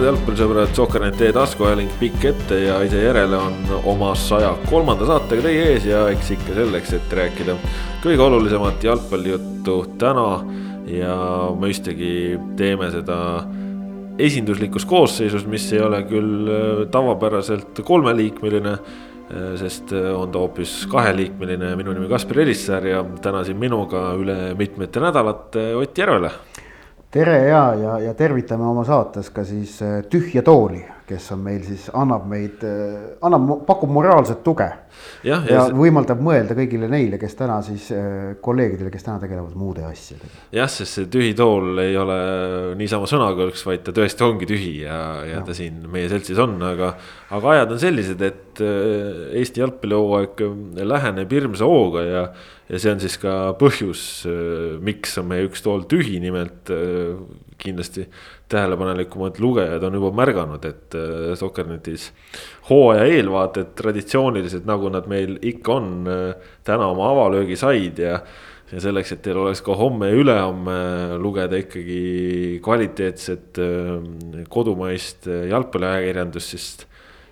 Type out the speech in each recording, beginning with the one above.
head jalgpallisõbrad, Sokker.ee taskuajaling pikk ette ja ise järele on oma saja kolmanda saatega teie ees ja eks ikka selleks, et rääkida kõige olulisemat jalgpallijuttu täna. ja mõistagi teeme seda esinduslikus koosseisus, mis ei ole küll äh, tavapäraselt kolmeliikmeline äh, sest äh, on ta hoopis kaheliikmeline, minu nimi Kaspar Elissaar ja täna siin minuga üle mitmete nädalate Ott Järvela tere ja, ja, ja tervitame oma saates ka siis äh, Tühja tooli, kes on meil siis, annab meid, äh, annab, pakub moraalset tuge. ja, ja see... võimaldab mõelda kõigile neile, kes täna siis, äh, kolleegidele, kes täna tegelevad muude asjadega. jah, sest see tühi tool ei ole niisama sõnakõlks, vaid ta tõesti ongi tühi ja, ja, ja ta siin meie seltsis on, aga. aga ajad on sellised, et Eesti jalgpallihooaeg läheneb hirmsa hooga ja ja see on siis ka põhjus, äh, miks on meie üks tool tühi, nimelt äh, kindlasti tähelepanelikumad lugejad on juba märganud, et äh, Sokernetis hooaja eelvaated traditsioonilised, nagu nad meil ikka on, täna oma avalöögi said ja ja selleks, et teil oleks ka homme ja ülehomme lugeda ikkagi kvaliteetset kodumaist jalgpalliajakirjandust, siis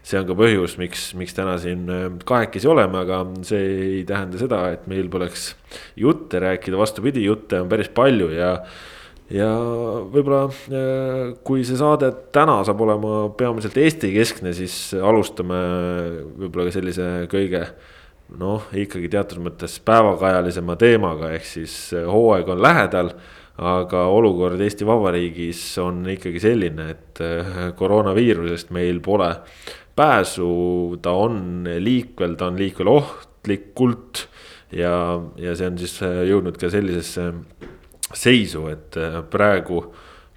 see on ka põhjus, miks, miks täna siin äh, kahekesi oleme, aga see ei tähenda seda, et meil poleks jutte rääkida, vastupidi, jutte on päris palju ja. ja võib-olla äh, kui see saade täna saab olema peamiselt Eesti-keskne, siis alustame võib-olla ka sellise kõige noh, ikkagi teatud mõttes päevakajalisema teemaga, ehk siis äh, hooaeg on lähedal aga olukord Eesti Vabariigis on ikkagi selline, et koroonaviirusest meil pole pääsu, ta on liikvel, ta on liikvel ohtlikult. ja, ja see on siis äh, jõudnud ka sellisesse seisu, et äh, praegu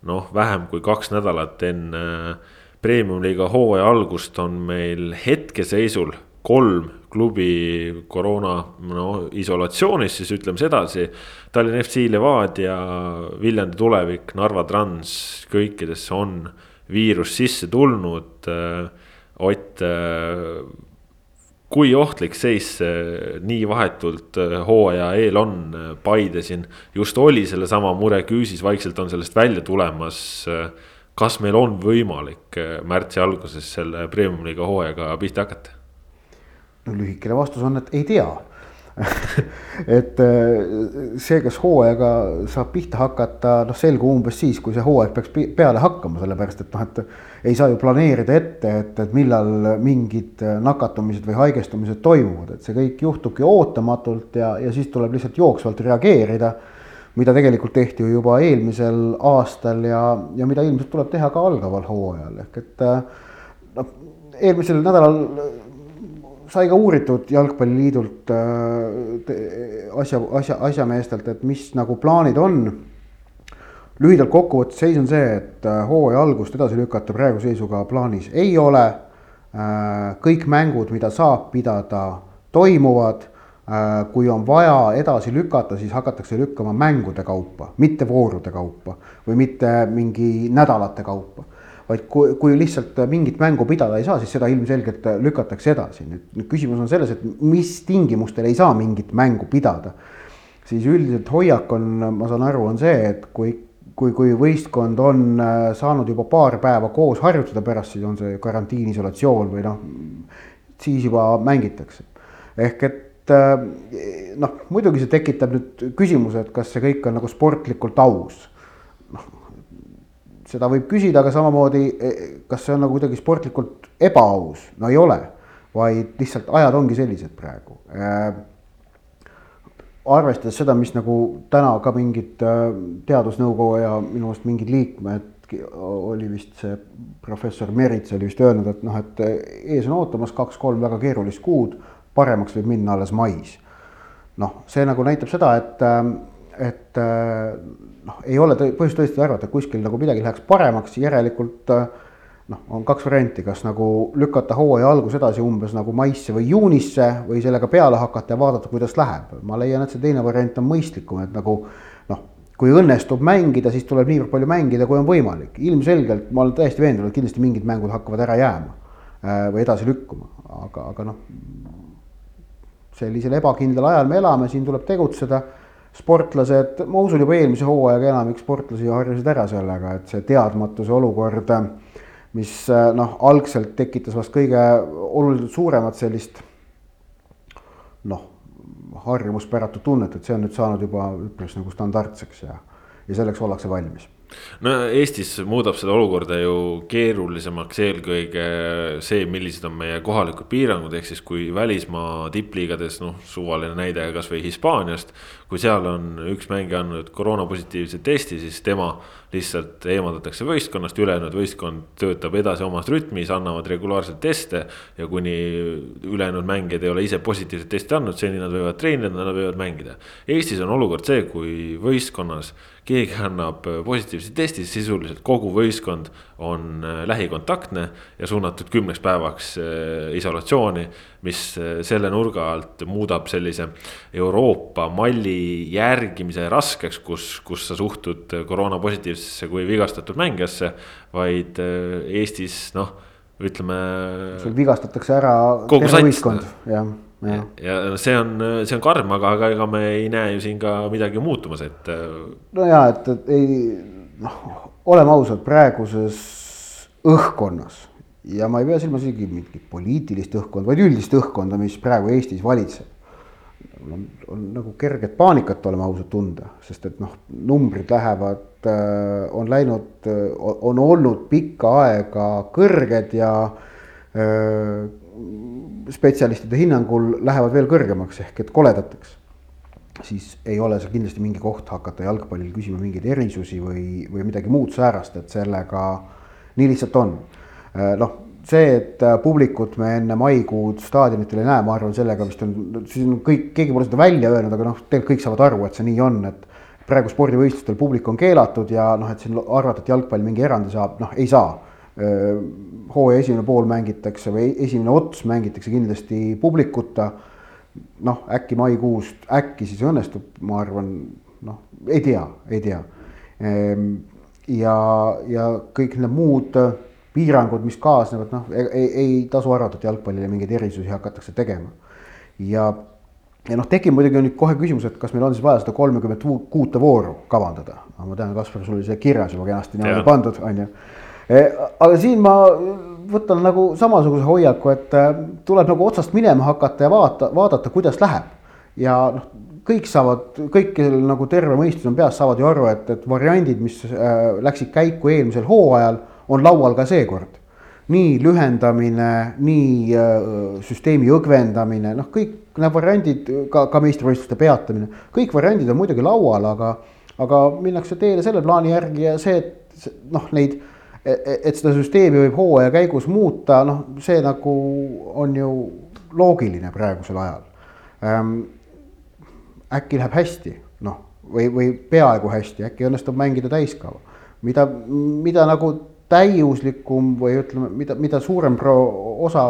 noh, vähem kui kaks nädalat enne äh, premium-liiga hooaja algust on meil hetkeseisul kolm klubi koroona no isolatsioonis, siis ütleme sedasi. Tallinna FC Levadia, Viljandi Tulevik, Narva Trans, kõikidesse on viirus sisse tulnud äh, Ott, kui ohtlik seis see nii vahetult äh, hooaja eel on, Paide siin just oli sellesama mure küüsis, vaikselt on sellest välja tulemas. kas meil on võimalik märtsi alguses selle premium-liiga hooajaga pihta hakata? no lühikene vastus on, et ei tea et äh, see, kas hooajaga saab pihta hakata, noh, selgub umbes siis, kui see hooaeg peaks peale hakkama, sellepärast et noh, et ei saa ju planeerida ette, et, et millal mingid nakatumised või haigestumised toimuvad, et see kõik juhtubki ootamatult ja, ja siis tuleb lihtsalt jooksvalt reageerida. mida tegelikult tehti ju juba eelmisel aastal ja, ja mida ilmselt tuleb teha ka algaval hooajal ehk et äh, noh, eelmisel nädalal sai ka uuritud Jalgpalliliidult äh, asja, asja, asjameestelt, et mis nagu plaanid on. lühidalt kokkuvõttes seis on see, et äh, hooaja algust edasi lükata praeguse seisuga plaanis ei ole. Äh, kõik mängud, mida saab pidada, toimuvad. kui on vaja edasi lükata, siis hakatakse lükkama mängude kaupa, mitte voorude kaupa või mitte mingi nädalate kaupa vaid kui, kui lihtsalt mingit mängu pidada ei saa, siis seda ilmselgelt lükatakse edasi. nüüd küsimus on selles, et mis tingimustel ei saa mingit mängu pidada. siis üldiselt hoiak on, ma saan aru, on see, et kui, kui, kui võistkond on äh, saanud juba paar päeva koos harjutada, pärast siis on see karantiin, isolatsioon või noh, siis juba mängitakse. ehk et äh, noh, muidugi see tekitab nüüd küsimuse, et kas see kõik on nagu sportlikult aus seda võib küsida, aga samamoodi, e, kas see on nagu kuidagi sportlikult ebaaus, no ei ole, vaid lihtsalt ajad ongi sellised praegu äh,. arvestades seda, mis nagu täna ka mingid äh, teadusnõukoja minu meelest mingid liikmed oli vist see professor Merits oli vist öelnud, et noh, et ees on ootamas kaks-kolm väga keerulist kuud, paremaks võib minna alles mais. noh, see nagu näitab seda, et, et noh, ei ole põhjust tõesti arvata, et kuskil nagu midagi läheks paremaks, järelikult äh, noh, on kaks varianti, kas nagu lükata hooaja algus edasi umbes nagu maisse või juunisse või sellega peale hakata ja vaadata, kuidas läheb. ma leian, et see teine variant on mõistlikum, et nagu noh, kui õnnestub mängida, siis tuleb niivõrd palju mängida, kui on võimalik. ilmselgelt ma olen täiesti veendunud, kindlasti mingid mängud hakkavad ära jääma äh, või edasi lükkuma, aga, aga noh, sellisel ebakindlal ajal me elame, siin tuleb tegutseda sportlased, ma usun juba eelmise hooajaga enamik sportlasi harjusid ära sellega, et see teadmatuse olukord, mis noh, algselt tekitas vast kõige oluliselt suuremat sellist noh, harjumuspäratu tunnet, et see on nüüd saanud juba üpris nagu standardseks ja, ja selleks ollakse valmis no Eestis muudab seda olukorda ju keerulisemaks eelkõige see, millised on meie kohalikud piirangud, ehk siis kui välismaa tippliigades, noh, suvaline näide kasvõi Hispaaniast. kui seal on üks mängija andnud koroonapositiivse testi, siis tema lihtsalt eemaldatakse võistkonnast, ülejäänud võistkond töötab edasi omas rütmis, annavad regulaarselt teste. ja kuni ülejäänud mängijad ei ole ise positiivset testi andnud, seni nad võivad treenida, nad võivad mängida. Eestis on olukord see, kui võistkonnas keegi annab positiivse testi, sisuliselt kogu võistkond on äh, lähikontaktne ja suunatud kümneks päevaks äh, isolatsiooni. mis äh, selle nurga alt muudab sellise Euroopa malli järgimise raskeks, kus, kus sa suhtud koroona positiivsesse kui vigastatud mängijasse, vaid Eestis noh, ütleme. sul vigastatakse ära terve võistkond, jah ja, ja see on, see on karm, aga, aga ega me ei näe ju siin ka midagi muutumas, et. no ja, et, et ei noh, oleme ausad, praeguses õhkkonnas ja ma ei pea silmas isegi mingit poliitilist õhkkonda, vaid üldist õhkkonda, mis praegu Eestis valitseb. on, on nagu kerget paanikat, oleme ausad, tunda, sest et noh, numbrid lähevad, äh, on läinud, on olnud pikka aega kõrged ja äh, spetsialistide hinnangul lähevad veel kõrgemaks ehk et koledateks. siis ei ole see kindlasti mingi koht hakata jalgpallil küsima mingeid erisusi või, või midagi muud säärast, et sellega nii lihtsalt on. Äh, noh, see, et publikut me enne maikuud staadionitel ei näe, ma arvan, sellega vist on, siis on kõik, keegi pole seda välja öelnud, aga noh, tegelikult kõik saavad aru, et see nii on, et praegu spordivõistlustel publik on keelatud ja noh, et siin arvata, et jalgpall mingi erandi saab, noh, ei saa hooaja esimene pool mängitakse või esimene ots mängitakse kindlasti publikuta. noh, äkki maikuust, äkki siis õnnestub, ma arvan, noh, ei tea, ei tea. Ehm, ja, ja kõik need muud piirangud, mis kaasnevad, noh, ei, ei tasu arvata, et jalgpallile mingeid erisusi hakatakse tegema. ja, ja noh, tekib muidugi nüüd kohe küsimus, et kas meil on siis vaja seda kolmekümmet kuute vooru kavandada. ma tean, Kaspar, sul oli see kirjas juba kenasti niimoodi pandud, on ju aga siin ma võtan nagu samasuguse hoiaku, et eh, tuleb nagu otsast minema hakata ja vaata, vaadata, kuidas läheb. ja noh, kõik saavad, kõik, kellel nagu terve mõistus on peas, saavad ju aru, et, et variandid, mis äh, läksid käiku eelmisel hooajal, on laual ka seekord. nii lühendamine, nii äh, süsteemi õgvendamine, noh, kõik need variandid, ka, ka meistrivõistluste peatamine, kõik variandid on muidugi laual, aga, aga minnakse teele selle plaani järgi ja see, et noh, neid et seda süsteemi võib hooaja käigus muuta, noh, see nagu on ju loogiline praegusel ajal ähm,. äkki läheb hästi, noh, või, või peaaegu hästi, äkki õnnestub mängida täiskava, mida, mida nagu täiuslikum või ütleme, mida, mida suurem pro-, osa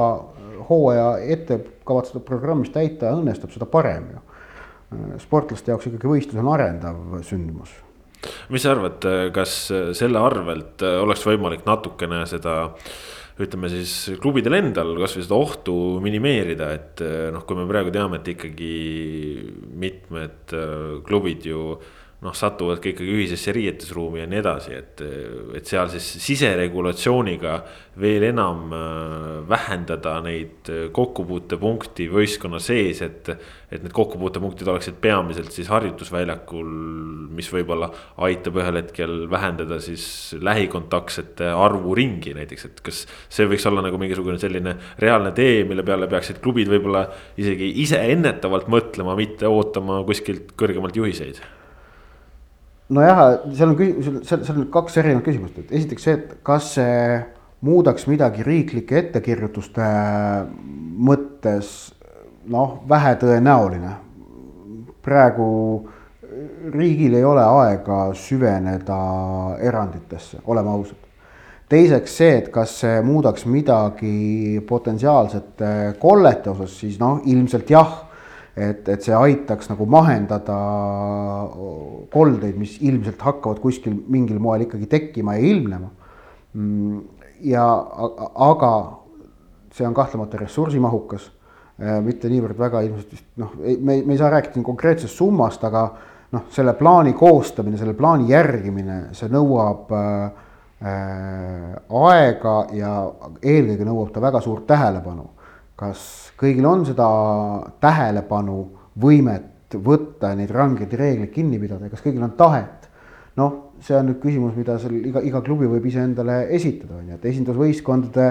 hooaja ette kavatsetud programmist täita õnnestub, seda parem ju. sportlaste jaoks ikkagi võistlus on arendav sündmus mis sa arvad, kas selle arvelt oleks võimalik natukene seda ütleme siis klubidel endal kasvõi seda ohtu minimeerida, et noh, kui me praegu teame, et ikkagi mitmed klubid ju noh, satuvad ka ikkagi ühisesse riietusruumi ja nii edasi, et, et seal siis siseregulatsiooniga veel enam äh, vähendada neid kokkupuutepunkti võistkonna sees, et. et need kokkupuutepunktid oleksid peamiselt siis harjutusväljakul, mis võib-olla aitab ühel hetkel vähendada siis lähikontaktsete arvu ringi näiteks, et kas. see võiks olla nagu mingisugune selline reaalne tee, mille peale peaksid klubid võib-olla isegi ise ennetavalt mõtlema, mitte ootama kuskilt kõrgemalt juhiseid nojah, seal on küsimus, seal, seal on kaks erinevat küsimust, et esiteks see, et kas see muudaks midagi riiklike ettekirjutuste mõttes noh, vähetõenäoline. praegu riigil ei ole aega süveneda eranditesse, oleme ausad. teiseks see, et kas see muudaks midagi potentsiaalsete kollete osas, siis noh, ilmselt jah et, et see aitaks nagu mahendada koldeid, mis ilmselt hakkavad kuskil mingil moel ikkagi tekkima ja ilmnema. Mm, ja aga see on kahtlemata ressursimahukas, äh, mitte niivõrd väga ilmselt vist noh, me, me ei saa rääkida konkreetsest summast, aga noh, selle plaani koostamine, selle plaani järgimine, see nõuab äh, aega ja eelkõige nõuab ta väga suurt tähelepanu. Kas kõigil on seda tähelepanu, võimet võtta neid rangeid reegleid kinni pidada, kas kõigil on tahet? noh, see on nüüd küsimus, mida seal iga, iga klubi võib iseendale esitada, on ju, et esindusvõistkondade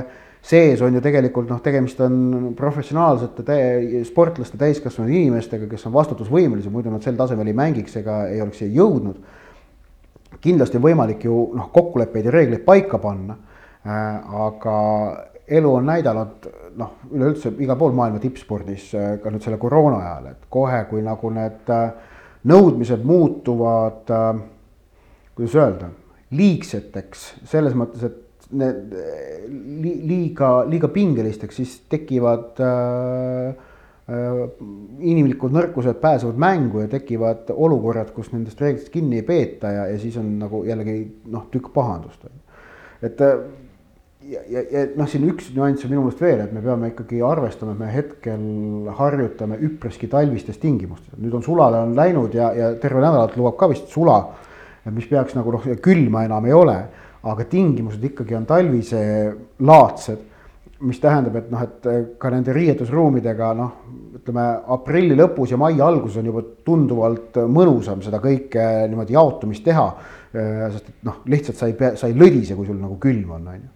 sees on ju tegelikult noh, tegemist on professionaalsete täie, sportlaste, täiskasvanud inimestega, kes on vastutusvõimelised, muidu nad sel tasemel ei mängiks ega ei oleks siia jõudnud. kindlasti on võimalik ju noh, kokkuleppeid ja reegleid paika panna äh,. aga elu on näidanud noh, üleüldse igal pool maailma tippspordis äh, ka nüüd selle koroona ajal, et kohe, kui nagu need äh, nõudmised muutuvad äh, kuidas öelda, liigseteks selles mõttes, et need liiga, liiga pingelisteks, siis tekivad äh, inimlikud nõrkused pääsevad mängu ja tekivad olukorrad, kus nendest reeglitest kinni ei peeta ja, ja siis on nagu jällegi noh, tükk pahandust. et ja, ja, ja noh, siin üks nüanss on minu meelest veel, et me peame ikkagi arvestama, et me hetkel harjutame üpriski talvistes tingimustes, nüüd on sulale on läinud ja, ja terve nädalat lubab ka vist sula, mis peaks nagu noh, külma enam ei ole aga tingimused ikkagi on talviselaadsed, mis tähendab, et noh, et ka nende riietusruumidega noh, ütleme aprilli lõpus ja mai alguses on juba tunduvalt mõnusam seda kõike niimoodi jaotumist teha. sest et noh, lihtsalt sa ei pea, sa ei lõdise, kui sul nagu külm on, on ju.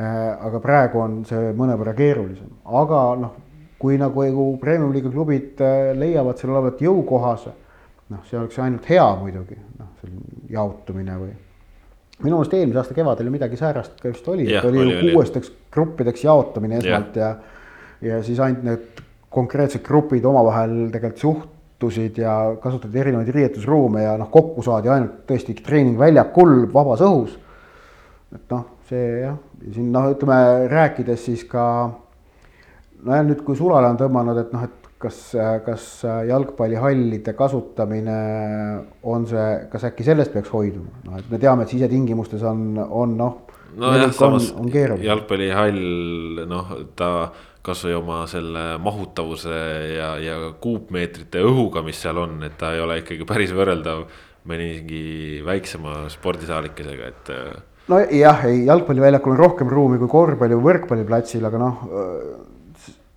Aga praegu on see mõnevõrra keerulisem, aga noh, kui nagu premium-liiga klubid leiavad selle olevat jõukohase, noh, see oleks ainult hea muidugi, noh, see jaotumine või minu meelest eelmise aasta kevadel ju midagi säärast ka vist oli, et oli, oli ju kuuesteks gruppideks jaotamine esmalt ja. ja, ja siis ainult need konkreetsed grupid omavahel tegelikult suhtusid ja kasutati erinevaid riietusruume ja noh, kokku saadi ainult tõesti treeningväljakul vabas õhus. et noh, see jah, siin noh, ütleme rääkides siis ka nojah, nüüd kui sulale on tõmmanud, et noh, et kas, kas jalgpallihallide kasutamine on see, kas äkki sellest peaks hoiduma, noh et me teame, et sisetingimustes on, on noh. nojah, samas on, on jalgpallihall noh, ta kasvõi oma selle mahutavuse ja, ja kuupmeetrite õhuga, mis seal on, et ta ei ole ikkagi päris võrreldav mõnigi väiksema spordisaalikesega, et. Nojah, ei jalgpalliväljakul on rohkem ruumi kui korvpalli või võrkpalliplatsil, aga noh,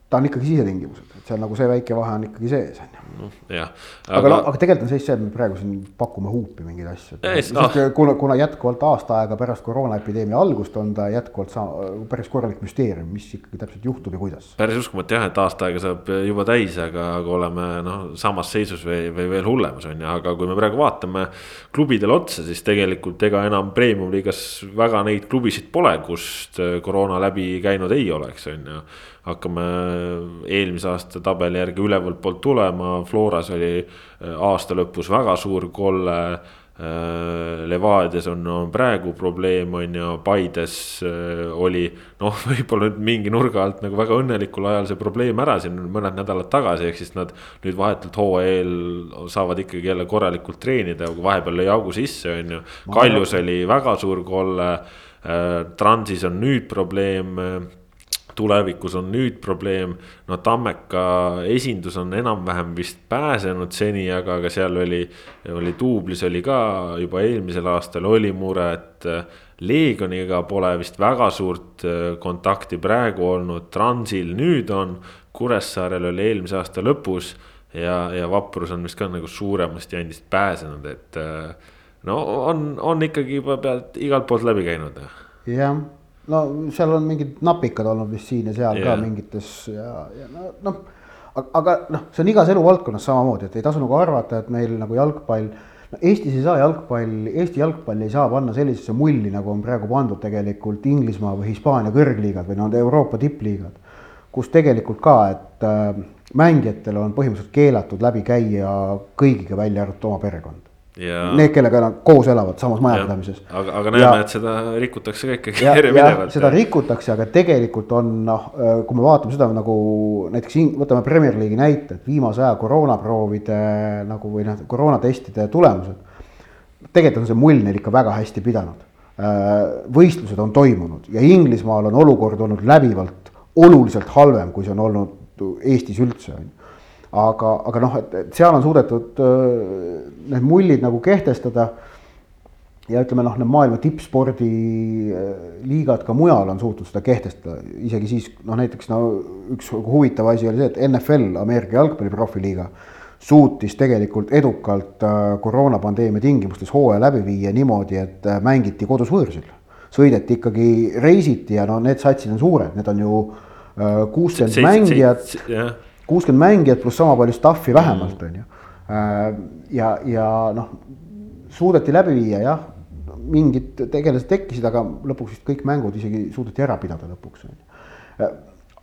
ta on ikkagi sisetingimused et seal nagu see väike vahe on ikkagi sees, ju. jah. aga, aga, aga tegelikult on seis see, et me praegu siin pakume huupi mingeid asju. No. kuna, kuna jätkuvalt aasta aega pärast koroonaepideemia algust on ta jätkuvalt saa-, päris korralik müsteerium, mis ikkagi täpselt juhtub ja kuidas. päris uskumatu jah, et aasta aega saab juba täis, aga, aga oleme noh, samas seisus või, või veel hullemas on ju, aga kui me praegu vaatame klubidele otsa, siis tegelikult ega enam premium-liigas väga neid klubisid pole, kust koroona läbi käinud ei oleks, on ju hakkame eelmise aasta tabeli järgi ülevalt poolt tulema, Floras oli äh, aasta lõpus väga suur kolle. Äh, Levadias on, on praegu probleem, on ju, Paides äh, oli noh, võib-olla nüüd mingi nurga alt nagu väga õnnelikul ajal see probleem ära siin mõned nädalad tagasi, ehk siis nad nüüd vahetult hooaja eel saavad ikkagi jälle korralikult treenida, vahepeal lõi augu sisse, on ju. Kaljus oli väga suur kolle, Transis on nüüd probleem tulevikus on nüüd probleem, no Tammeka esindus on enam-vähem vist pääsenud seni, aga, aga seal oli, oli duublis oli ka juba eelmisel aastal oli mure, et äh, Leegioniga pole vist väga suurt äh, kontakti praegu olnud, Transil nüüd on, Kuressaarel oli eelmise aasta lõpus ja, ja Vaprus on vist ka nagu suuremast jandist pääsenud, et äh, no on, on ikkagi juba pealt igalt poolt läbi käinud. jah no seal on mingid napikad olnud vist siin ja seal yeah. ka mingites ja, ja noh no, aga noh, see on igas eluvaldkonnas samamoodi, et ei tasu nagu arvata, et meil nagu jalgpall. no Eestis ei saa jalgpall, Eesti jalgpalli ei saa panna sellisesse mulli, nagu on praegu pandud tegelikult Inglismaa või Hispaania kõrgliigad või need Euroopa tippliigad. kus tegelikult ka, et äh, mängijatel on põhimõtteliselt keelatud läbi käia kõigiga, välja arvatud oma perekond Ja... Need, kellega nad koos elavad samas majapidamises. aga, aga näeme, et seda rikutakse ka ikkagi järjepidevalt. seda rikutakse, aga tegelikult on noh, kui me vaatame seda nagu näiteks võtame Premier League'i näite, et viimase aja koroonaproovide nagu või noh, koroonatestide tulemused. tegelikult on see mull neil ikka väga hästi pidanud. võistlused on toimunud ja Inglismaal on olukord olnud läbivalt oluliselt halvem, kui see on olnud Eestis üldse on ju aga, aga noh, et, et seal on suudetud need mullid nagu kehtestada. Ja ütleme noh, need maailma tippspordiliigad ka mujal on suutnud seda kehtestada, isegi siis noh, näiteks no üks huvitav asi oli see, et NFL, Ameerika jalgpalli profiliiga, suutis tegelikult edukalt koroonapandeemia tingimustes hooaja läbi viia niimoodi, et mängiti kodus võõrsil. sõideti ikkagi, reisiti ja no need satsid on suured, need on ju kuuskümmend mängijat, kuuskümmend mängijat pluss sama palju staff'i vähemalt on ju. ja, ja noh, suudeti läbi viia jah mingid tegelased tekkisid, aga lõpuks vist kõik mängud isegi suudeti ära pidada lõpuks on ju.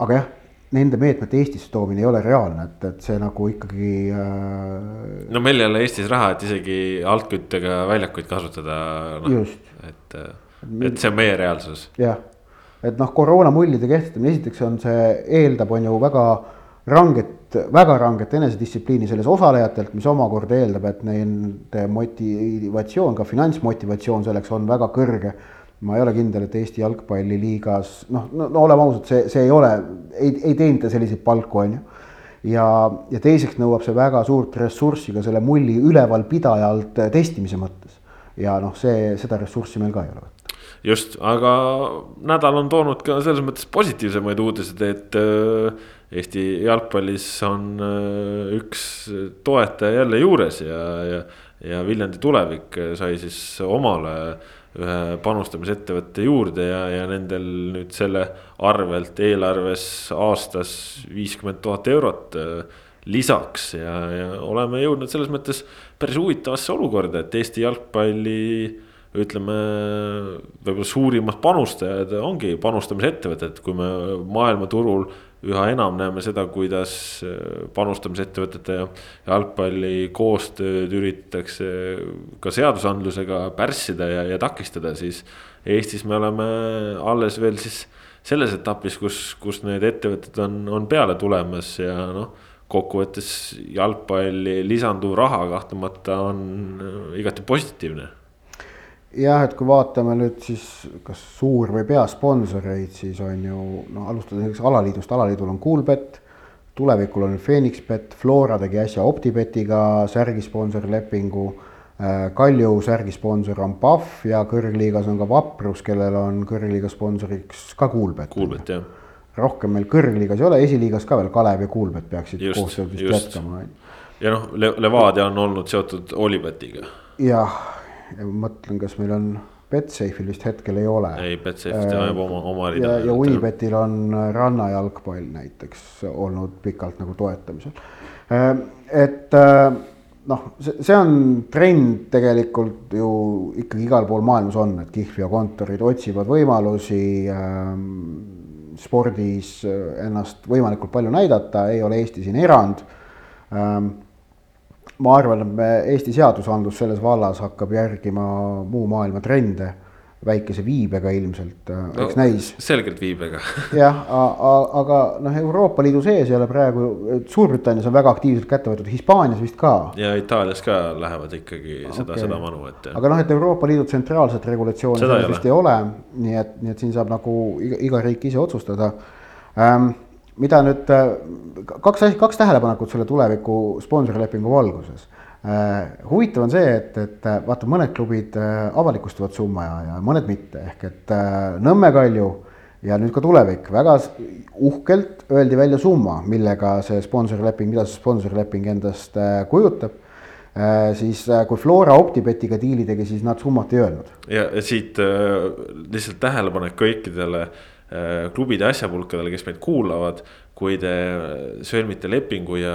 aga jah, nende meetmete Eestisse toomine ei ole reaalne, et, et see nagu ikkagi äh.... no meil ei ole Eestis raha, et isegi altküttega väljakuid kasutada no,. et, et see on meie reaalsus. jah, et noh, koroonamullide kehtestamine, esiteks on see, eeldab, on ju väga ranget, väga ranget enesedistsipliini selles osalejatelt, mis omakorda eeldab, et nende motivatsioon, ka finantsmotivatsioon selleks on väga kõrge. ma ei ole kindel, et Eesti jalgpalliliigas noh, no, no oleme ausad, see, see ei ole, ei, ei teenita selliseid palku, on ju. ja, ja teiseks nõuab see väga suurt ressurssi ka selle mulli ülevalpidajalt testimise mõttes. ja noh, see, seda ressurssi meil ka ei ole just, aga nädal on toonud ka selles mõttes positiivsemaid uudiseid, et Eesti jalgpallis on äh, üks toetaja jälle juures ja, ja, ja Viljandi tulevik sai siis omale ühe panustamisettevõtte juurde ja, ja nendel nüüd selle arvelt eelarves aastas viiskümmend tuhat eurot äh, lisaks ja, ja oleme jõudnud selles mõttes päris huvitavasse olukorda, et Eesti jalgpalli ütleme, võib-olla suurimad panustajad ongi panustamisettevõtted, kui me maailmaturul üha enam näeme seda, kuidas äh, panustamisettevõtete ja jalgpalli koostööd üritatakse ka seadusandlusega pärssida ja, ja takistada, siis Eestis me oleme alles veel siis selles etapis, kus, kus need ettevõtted on, on peale tulemas ja noh, kokkuvõttes jalgpalli lisanduv raha kahtlemata on äh, igati positiivne jah, et kui vaatame nüüd siis kas suur- või peasponsoreid, siis on ju noh, alustades näiteks alaliidust, alaliidul on Coolbet, tulevikul on Phoenixbet, Flora tegi äsja OpTibetiga särgi sponsorlepingu. Äh, Kalju särgi sponsor on Pahv ja kõrgliigas on ka Vaprus, kellel on kõrgliiga sponsoriks ka Coolbet. Coolbet jah. rohkem meil kõrgliigas ei ole, esiliigas ka veel Kalev ja Coolbet peaksid koostööd vist jätkama. ja noh Le, Levadia on olnud seotud Olibetiga. jah mõtlen, kas meil on Betsafe'il vist hetkel ei ole. ei, Betsafe'ist ajab oma, oma rida. ja, ja Unibetil on äh, rannajalgpall näiteks olnud pikalt nagu toetamisel. Äh, et äh, noh, see, see on trend tegelikult ju ikkagi igal pool maailmas on, et kihlveokontorid otsivad võimalusi spordis ennast võimalikult palju näidata, ei ole Eesti siin erand ma arvan, et me Eesti seadusandlus selles vallas hakkab järgima muu maailma trende väikese viibega ilmselt, äh, eks no, näis. selgelt viibega jah, aga noh, Euroopa Liidu sees ei ole praegu, Suurbritannias on väga aktiivselt kätte võetud, Hispaanias vist ka. ja Itaalias ka lähevad ikkagi seda okay., seda manu, et. aga noh, et Euroopa Liidu tsentraalset regulatsiooni selles vist ei ole, nii et, nii et siin saab nagu iga, iga riik ise otsustada ähm, mida nüüd, äh, kaks kaks tähelepanekut selle tuleviku sponsorlepingu valguses äh,. huvitav on see, et, et äh, vaata, mõned klubid avalikustavad summa ja, ja mõned mitte, ehk et Nõmme Kalju ja nüüd ka tulevik, väga uhkelt öeldi välja summa, millega see sponsorleping, mida see sponsorleping endast kujutab siis kui Flora OpTibetiga diili tegi, siis nad summat ei öelnud. ja siit lihtsalt tähelepanek kõikidele Äh, klubide asjapulkadele, kes meid kuulavad. kui te sõlmite lepingu ja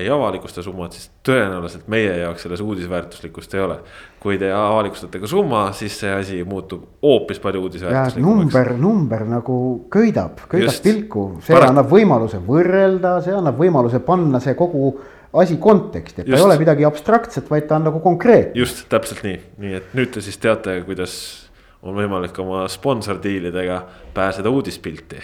ei avalikusta summat, siis tõenäoliselt meie jaoks selles uudisväärtuslikkust ei ole. kui te avalikustate ka summa, siis see asi muutub hoopis palju uudisväärtuslikumaks. number, number nagu köidab, köidab Just, pilku, see Parat... annab võimaluse võrrelda, see annab võimaluse panna see kogu asi konteksti, et ta ei ole midagi abstraktset, vaid ta on nagu konkreetne. just, täpselt nii, nii et nüüd te siis teate, kuidas on võimalik oma sponsordiilidega pääseda uudispilti.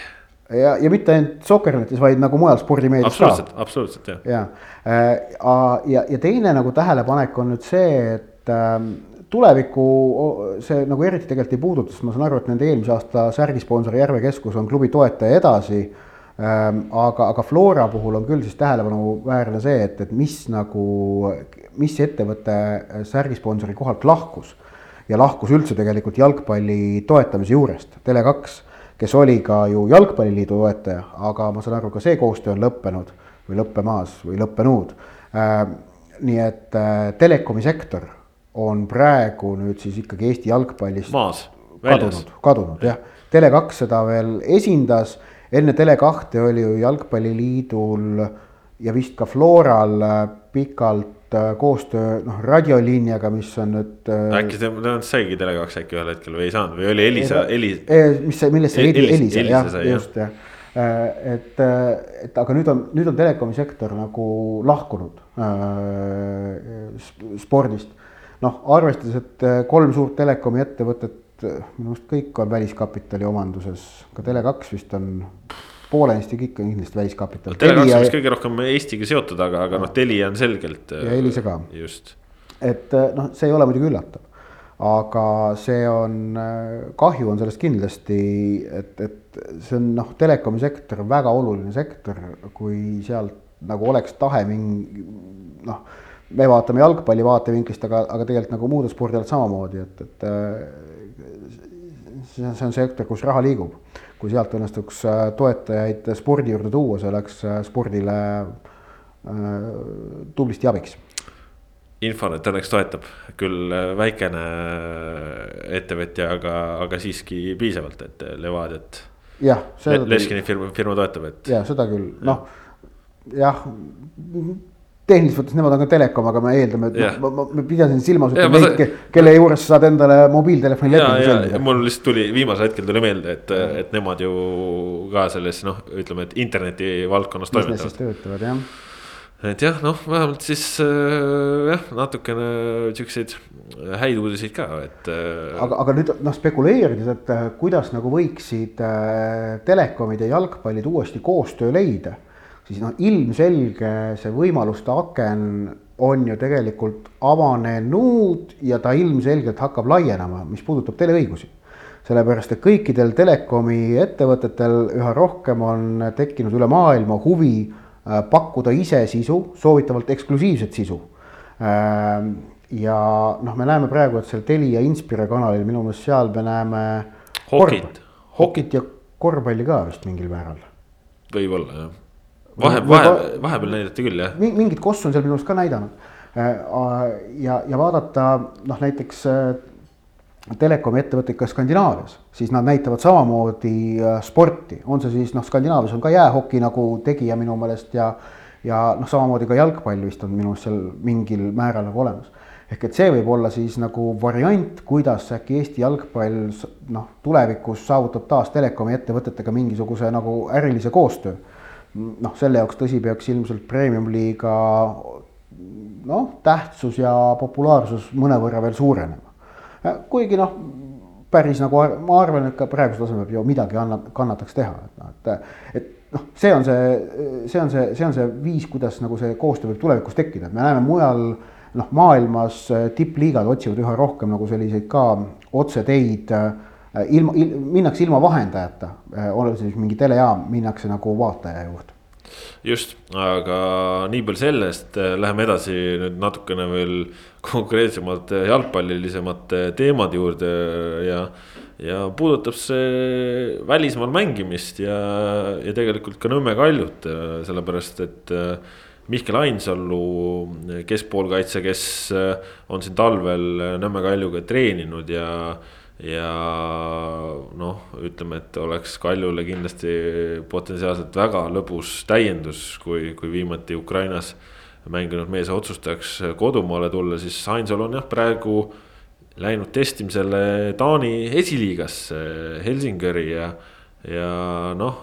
ja, ja mitte ainult Soccernetis, vaid nagu mujal spordimeedias ka. absoluutselt, absoluutselt jah. ja, ja, ja, ja teine nagu tähelepanek on nüüd see, et ähm, tulevikku see nagu eriti tegelikult ei puuduta, sest ma saan aru, et nende eelmise aasta särgisponsor Järve Keskus on klubi toetaja edasi Ähm, aga, aga Flora puhul on küll siis tähelepanuväärne see, et, et mis nagu, mis ettevõte särgisponsori kohalt lahkus. Ja lahkus üldse tegelikult jalgpalli toetamise juurest, Tele2, kes oli ka ju jalgpalliliidu toetaja, aga ma saan aru, ka see koostöö on lõppenud või lõppemaas või lõppenud. Ähm, nii et äh, telekomi sektor on praegu nüüd siis ikkagi Eesti jalgpallist maas, kadunud, kadunud jah. Tele2 seda veel esindas enne Tele2 oli ju Jalgpalliliidul ja vist ka Floral äh, pikalt äh, koostöö noh, radioliiniaga, mis on nüüd. Äh, äkki ta, ta saigi Tele2 äkki ühel hetkel või ei saanud või oli Elisa, Elis-. mis see, millest see Elisa, Elisa, jah, just jah et, et aga nüüd on, nüüd on telekomi sektor nagu lahkunud äh, spordist. noh, arvestades, et kolm suurt telekomi ettevõtet minu arust kõik on väliskapitali omanduses, ka Tele2 vist on poolenisti kõik on kindlasti väliskapital. Tele2 on vist kõige rohkem Eestiga seotud, aga, aga noh, Telia on selgelt. ja Elisa ka. just. et noh, see ei ole muidugi üllatav, aga see on, kahju on sellest kindlasti, et, et see on noh, telekomi sektor väga oluline sektor, kui sealt nagu oleks tahe mingi noh me vaatame jalgpalli vaatevinklist, aga, aga tegelikult nagu muude spordialad samamoodi, et, et see on, see on sektor, kus raha liigub. Kui sealt õnnestuks äh, toetajaid spordi juurde tuua, see oleks äh, spordile äh, tublisti abiks. Infonet õnneks toetab, küll väikene ettevõtja, aga, aga siiski piisavalt, et Levadiat. jah. Leskini firma, firma toetab, et. ja seda küll, noh jah tehniliselt võttes nemad on ka telekom, aga me eeldame, et yeah. noh, ma, ma pidasin silmas ütleme neid sa..., kelle juures saad endale mobiiltelefoni lepingu sõlmida. mul lihtsalt tuli, viimasel hetkel tuli meelde, et, et nemad ju ka selles noh, ütleme, et interneti valdkonnas toimetavad. töötavad jah et jah, noh, vähemalt siis äh, jah, natukene siukseid häid uudiseid ka, et äh.... aga, aga nüüd noh, spekuleerides, et äh, kuidas nagu võiksid äh, telekomid ja jalgpallid uuesti koostöö leida siis noh, ilmselge see võimaluste aken on ju tegelikult avanenud ja ta ilmselgelt hakkab laienema, mis puudutab teleõigusi. sellepärast, et kõikidel telekomi ettevõtetel üha rohkem on tekkinud üle maailma huvi äh, pakkuda ise sisu, soovitavalt eksklusiivset sisu. Ähm, ja noh, me näeme praegu, et seal Telia Inspire kanalil minu meelest seal me näeme. hokit. hokit ja korvpalli ka vist mingil määral. võib-olla jah vahe, vahe, vahepeal näidati küll jah. mingit kossu on seal minu arust ka näidanud. Äh, ja, ja vaadata noh, näiteks äh, telekomi ettevõtteid ka Skandinaavias, siis nad näitavad samamoodi äh, sporti, on see siis noh, Skandinaavias on ka jäähoki nagu tegija minu meelest ja. ja noh, samamoodi ka jalgpall vist on minu arust seal mingil määral nagu olemas. ehk et see võib olla siis nagu variant, kuidas äkki Eesti jalgpall noh, tulevikus saavutab taas telekomi ettevõtetega mingisuguse nagu ärilise koostöö noh, selle jaoks tõsi, peaks ilmselt premium-liiga noh, tähtsus ja populaarsus mõnevõrra veel suurenema. kuigi noh, päris nagu ma arvan, et ka praegusel tasemel ju midagi annab, kannataks teha, et noh, et, et noh, see on see, see on see, see on see viis, kuidas nagu see koostöö võib tulevikus tekkida, et me näeme mujal noh, maailmas tippliigad otsivad üha rohkem nagu selliseid ka otseteid Äh, ilma il,, minnakse ilma vahendajata, äh, olgu see siis mingi telejaam, minnakse nagu vaataja juurde. just, aga nii palju sellest, äh, läheme edasi nüüd natukene veel konkreetsemalt jalgpallilisemate teemade juurde ja. ja puudutab see välismaal mängimist ja, ja tegelikult ka Nõmme Kaljut, sellepärast et Mihkel Ainsalu, keskpoolkaitse, kes on siin talvel Nõmme Kaljuga treeninud ja ja noh, ütleme, et oleks Kaljule kindlasti potentsiaalselt väga lõbus täiendus, kui, kui viimati Ukrainas mänginud mees otsustaks kodumaale tulla, siis Ainsalu on jah, praegu läinud testimisele Taani esiliigasse Helsingeri ja, ja noh,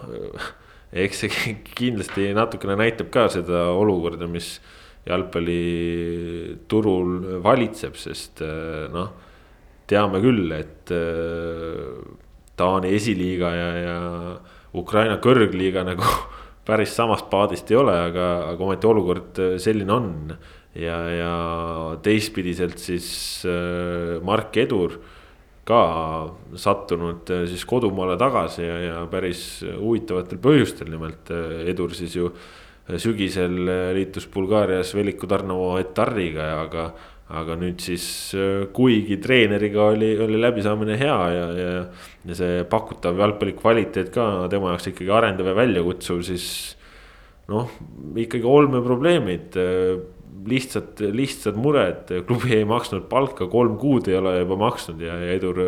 eks see kindlasti natukene näitab ka seda olukorda, mis jalgpalliturul valitseb, sest noh teame küll, et äh, Taani esiliiga ja, ja Ukraina kõrgliiga nagu päris samast paadist ei ole, aga, aga ometi olukord äh, selline on. ja, ja teistpidiselt siis äh, Mark Edur ka sattunud siis kodumaale tagasi ja, ja päris huvitavatel põhjustel, nimelt Edur siis ju sügisel liitus Bulgaarias Veliko Tarnovo Etariga aga aga nüüd siis, kuigi treeneriga oli, oli läbisaamine hea ja, ja, ja see pakutav jalgpalli kvaliteet ka tema jaoks ikkagi arendav ja väljakutsuv, siis noh, ikkagi olmeprobleemid lihtsad, lihtsad mured, klubi ei maksnud palka, kolm kuud ei ole juba maksnud ja, ja Edur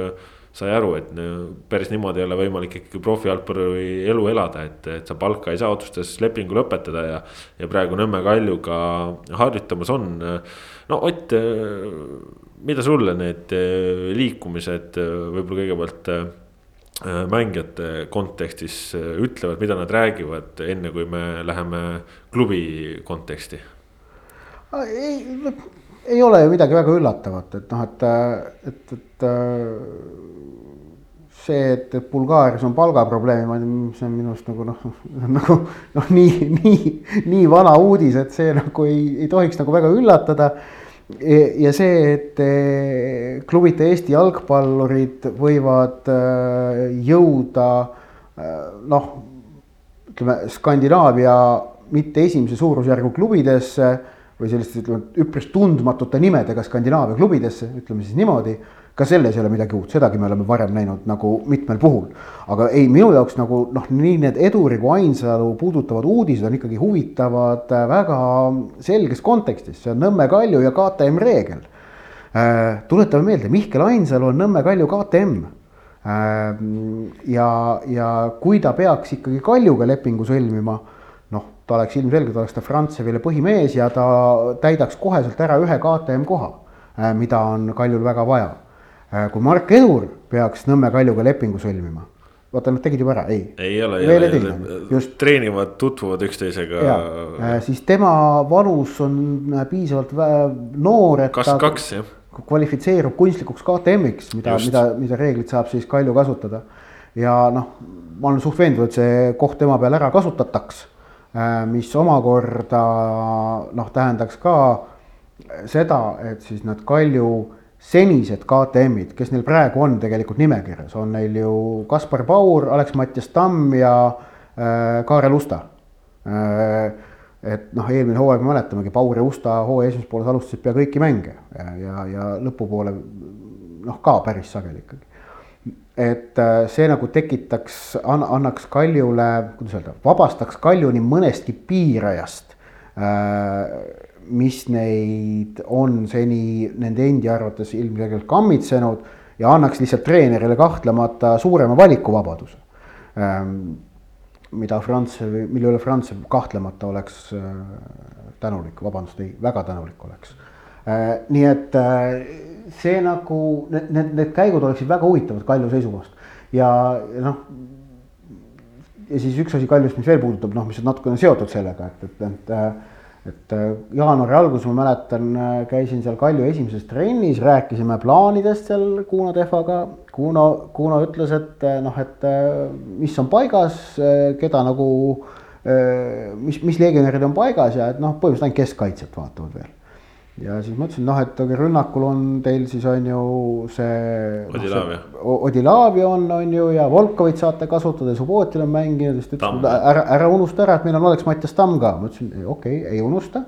sai aru, et päris niimoodi ei ole võimalik ikkagi profijalgpalli elu elada, et, et sa palka ei saa, otsustas lepingu lõpetada ja. ja praegu Nõmme Kaljuga harjutamas on. no Ott, mida sulle need liikumised võib-olla kõigepealt mängijate kontekstis ütlevad, mida nad räägivad, enne kui me läheme klubi konteksti ei, ei ole ju midagi väga üllatavat, et noh, et, et, et see, et, et Bulgaarias on palgaprobleem, see on minu arust nagu noh, nagu noh, nii, nii, nii vana uudis, et see nagu ei, ei tohiks nagu väga üllatada. ja see, et eh, klubide Eesti jalgpallurid võivad eh, jõuda eh, noh, ütleme Skandinaavia mitte esimese suurusjärgu klubidesse või selliste, ütleme üpris tundmatute nimedega Skandinaavia klubidesse, ütleme siis niimoodi. ka selles ei ole midagi uut, sedagi me oleme varem näinud nagu mitmel puhul. aga ei, minu jaoks nagu noh, nii need Eduri kui Ainsalu puudutavad uudised on ikkagi huvitavad äh, väga selges kontekstis, see on Nõmme Kalju ja KTM reegel äh,. tuletame meelde, Mihkel Ainsalu on Nõmme Kalju KTM äh,. ja, ja kui ta peaks ikkagi Kaljuga lepingu sõlmima ta oleks ilmselgelt, oleks ta Frantsevile põhimees ja ta täidaks koheselt ära ühe KTM koha, äh, mida on Kaljul väga vaja. Äh, kui Mark Edur peaks Nõmme Kaljuga lepingu sõlmima, vaata nad tegid juba ära, ei. ei ole, ei ole, just treenivad, tutvuvad üksteisega. Äh, siis tema vanus on piisavalt noor, et kas kaks jah kvalifitseerub kunstlikuks KTM-iks, mida, mida, mida reeglit saab siis Kalju kasutada. ja noh, ma olen suht veendunud, et see koht tema peal ära kasutataks mis omakorda noh, tähendaks ka seda, et siis need Kalju senised KTM-id, kes neil praegu on tegelikult nimekirjas, on neil ju Kaspar Paur, Alex-Mattias Tamm ja äh, Kaarel Usta äh,. et noh, eelmine hooaeg me mäletamegi, Paur ja Usta hooaja esimeses pooles alustasid pea kõiki mänge ja, ja, ja lõpupoole noh, ka päris sageli ikkagi et äh, see nagu tekitaks, annaks Kaljule, kuidas öelda, vabastaks Kalju nii mõnestki piirajast. Äh, mis neid on seni nende endi arvates ilmselgelt kammitsenud ja annaks lihtsalt treenerile kahtlemata suurema valikuvabaduse. Ähm, mida Franz, mille üle Franz kahtlemata oleks äh, tänulik, vabandust, ei, väga tänulik oleks. nii et see nagu need, need, need käigud oleksid väga huvitavad Kalju seisukohast ja noh. ja siis üks asi Kaljust, mis veel puudutab, noh, mis on natukene seotud sellega, et, et, et. et jaanuari alguses ma mäletan, käisin seal Kalju esimeses trennis, rääkisime plaanidest seal Kuno Tehvaga. Kuno, Kuno ütles, et noh, et mis on paigas, keda nagu, mis, mis legionärid on paigas ja et noh, põhimõtteliselt ainult keskkaitset vaatavad veel ja siis mõtlesin, noh, et aga rünnakul on teil siis on ju see. Odilavia no,. Odilavia on, on ju ja Volkovit saate kasutada, Subbotil on mänginud, siis ta ütles, ära, ära unusta ära, et meil on Alex-Mattias Tamm ka, ma ütlesin okei okay,, ei unusta.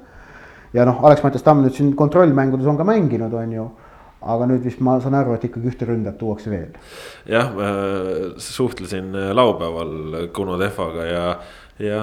ja noh, Alex-Mattias Tamm nüüd siin kontrollmängudes on ka mänginud, on ju aga nüüd vist ma saan aru, et ikkagi ühte ründajat tuuakse veel. jah, suhtlesin laupäeval Kuno Tehvaga ja ja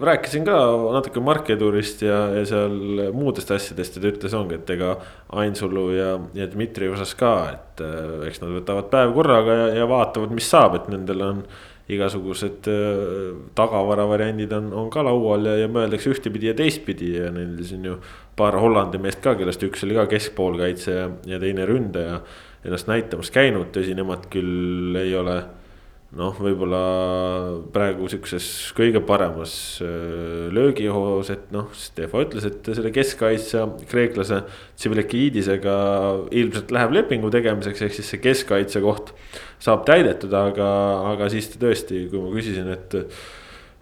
rääkisin ka natuke Markedurist ja, ja seal muudest asjadest ja ta ütles, ongi, et ega Ainsalu ja, ja Dmitri osas ka, et äh, eks nad võtavad päev korraga ja, ja vaatavad, mis saab, et nendel on igasugused äh, tagavara variandid on, on ka laual ja, ja mõeldakse ühtepidi ja teistpidi ja neil siin ju paar Hollandi meest ka, kellest üks oli ka keskpoolkaitse ja, ja teine ründaja ennast näitamas käinud, tõsi, nemad küll ei ole noh, võib-olla praegu sihukeses kõige paremas äh, löögihoos, et noh, Stefan ütles, et selle keskkaitsja kreeklase Tsivilekiidisega ilmselt läheb lepingu tegemiseks, ehk siis see keskkaitse koht saab täidetud, aga, aga siis tõesti, kui ma küsisin, et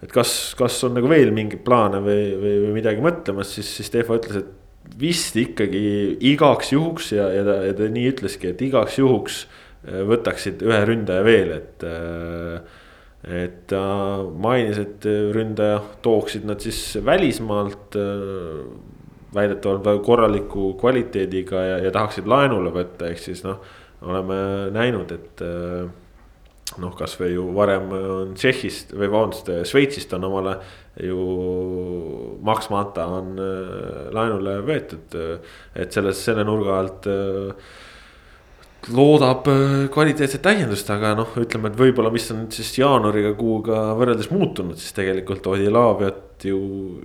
et kas, kas on nagu veel mingeid plaane või, või, või midagi mõtlemas, siis, siis Stefan ütles, et vist ikkagi igaks juhuks ja, ja ta, ja ta nii ütleski, et igaks juhuks võtaksid ühe ründaja veel, et. et ta mainis, et ründaja tooksid nad siis välismaalt väidetavalt väga korraliku kvaliteediga ja, ja tahaksid laenule võtta, ehk siis noh, oleme näinud, et noh, kasvõi ju varem on Tšehhist või vabandust, Šveitsist on omale ju maksmata on äh, laenule võetud. et selles, selle nurga alt äh, loodab äh, kvaliteetset täiendust, aga noh, ütleme, et võib-olla, mis on siis jaanuariga kuuga võrreldes muutunud, siis tegelikult Odilaviat ju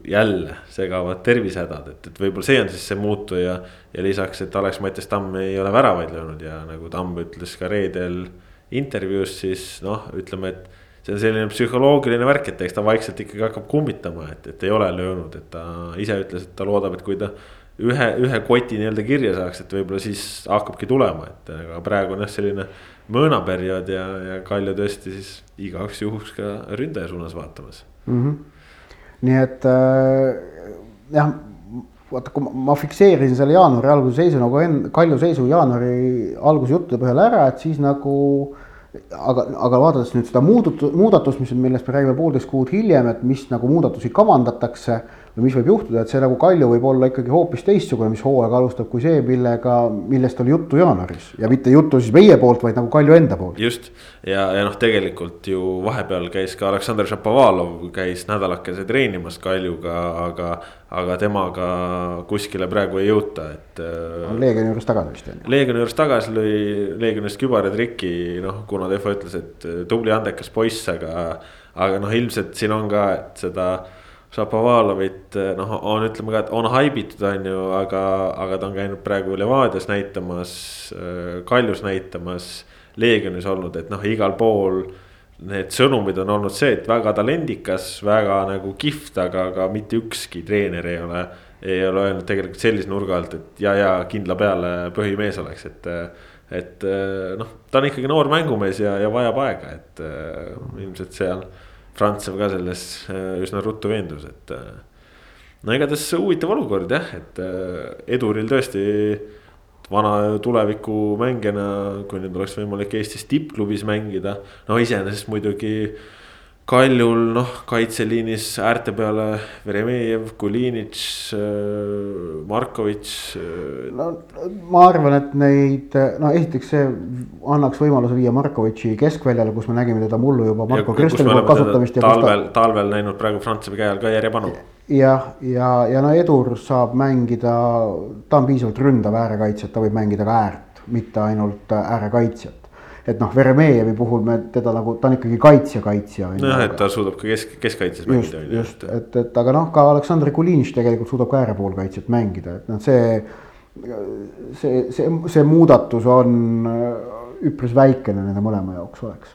jälle segavad tervisehädad, et, et võib-olla see on siis see muutuja. ja lisaks, et Alex-Mattias Tamm ei ole väravaid löönud ja nagu Tamm ütles ka reedel intervjuus siis noh, ütleme, et see on selline psühholoogiline värk, et eks ta vaikselt ikkagi hakkab kummitama, et, et ei ole löönud, et ta ise ütles, et ta loodab, et kui ta ühe, ühe koti nii-öelda kirja saaks, et võib-olla siis hakkabki tulema, et aga praegu on jah, selline mõõnaperiood ja, ja Kalju tõesti siis igaks juhuks ka ründaja suunas vaatamas mm. -hmm. nii et äh, jah, vaata, kui ma fikseerisin selle jaanuari alguse seisu nagu enne, Kalju seisu jaanuari alguse juttude põhjal ära, et siis nagu aga, aga vaadates nüüd seda muudatust, muudatust, mis, millest me räägime poolteist kuud hiljem, et mis nagu muudatusi kavandatakse või mis võib juhtuda, et see nagu Kalju võib olla ikkagi hoopis teistsugune, mis hooaega alustab, kui see, millega, millest oli juttu jaanuaris ja mitte juttu siis meie poolt, vaid nagu Kalju enda poolt. just ja, ja noh, tegelikult ju vahepeal käis ka Aleksandr Šapovalov käis nädalakese treenimas Kaljuga, aga, aga temaga kuskile praegu ei jõuta, et. on Leegioni juures tagasi vist on ju. Leegioni juures tagasi lõi Leegionist kübaratriki, noh, kuna Defo ütles, et tubli andekas poiss, aga, aga noh, ilmselt siin on ka, et seda Šapovalovit noh, on ütleme ka, et on haibitud, on ju, aga, aga ta on käinud praegu Levadias näitamas, Kaljus näitamas, Leegionis olnud, et noh, igal pool. Need sõnumid on olnud see, et väga talendikas, väga nagu kihvt, aga, aga mitte ükski treener ei ole. ei ole öelnud tegelikult sellise nurga alt, et ja, ja kindla peale põhimees oleks, et. et noh, ta on ikkagi noor mängumees ja, ja vajab aega, et ilmselt seal Frantsev ka selles äh, üsna ruttu veendus, et. Äh, no igatahes huvitav olukord jah, et äh, Eduril tõesti vana tulevikumängijana, kui nüüd oleks võimalik Eestis tippklubis mängida. no iseenesest muidugi Kaljul noh, kaitseliinis äärte peale Veremejev, Kulinitš, äh, Markovitš. Äh, no ma arvan, et neid, no esiteks see annaks võimaluse viia Markovitši keskväljale, kus me nägime teda mullu juba Marko Kristeli poolt kasutamist. talvel, talvel näinud praegu Prantsusmaa käe all ka järjepanu. jah, ja, ja, ja no Edur saab mängida, ta on piisavalt ründav äärekaitsja, ta võib mängida ka äärt, mitte ainult äärekaitsjat et noh, Veremejevi puhul me teda nagu, ta on ikkagi kaitsja-kaitsja. nojah, et ta suudab ka kesk, keskkaitses mängida. just, just, et, et aga noh, ka Aleksandr Kulinš tegelikult suudab ka äärepoolkaitsjat mängida, et noh, see. see, see, see muudatus on üpris väikene nende mõlema jaoks oleks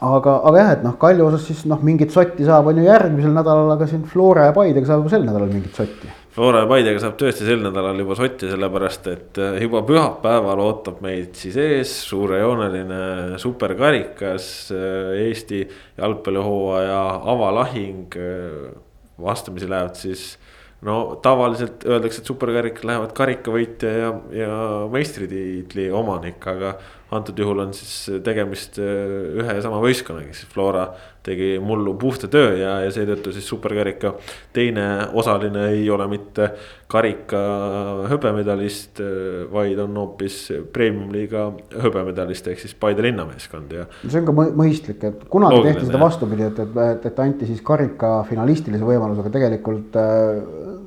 aga, aga jah, et noh, Kalju osas siis noh, mingit sotti saab, on ju järgmisel nädalal, aga siin Flora ja Paidega saab juba sel nädalal mingit sotti Flora ja Paidega saab tõesti sel nädalal juba sotti, sellepärast et äh, juba pühapäeval ootab meid siis ees suurejooneline superkarikas. Äh, Eesti jalgpallihooaja avalahing. Äh, vastamisi lähevad siis no tavaliselt öeldakse, et superkarikal lähevad karikavõitja ja, ja meistritiitli omanik, aga antud juhul on siis tegemist ühe ja sama võistkonnaga, siis Flora tegi mullu puhta töö ja, ja seetõttu siis superkarika teine osaline ei ole mitte karika hõbemedalist, vaid on hoopis premium-liiga hõbemedalist ehk siis Paide linnameeskond ja. see on ka mõistlik, et kunagi tehti seda vastupidi, et, et, et, et anti siis karika finalistilise võimaluse, aga tegelikult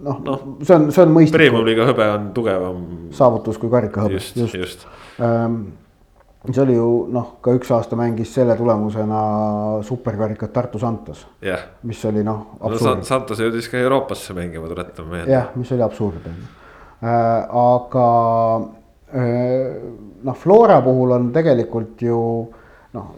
noh no, see on, see on mõistlik. Premium-liiga hõbe on tugevam. saavutus kui karika hõbe. just, just, just.. Ähm, see oli ju noh, ka üks aasta mängis selle tulemusena superkarikat Tartu Santos yeah.. mis oli noh. no Santos jõudis ka Euroopasse mängima, tuletame meelde. jah, mis oli absurd on ju äh,, aga äh, noh, Flora puhul on tegelikult ju noh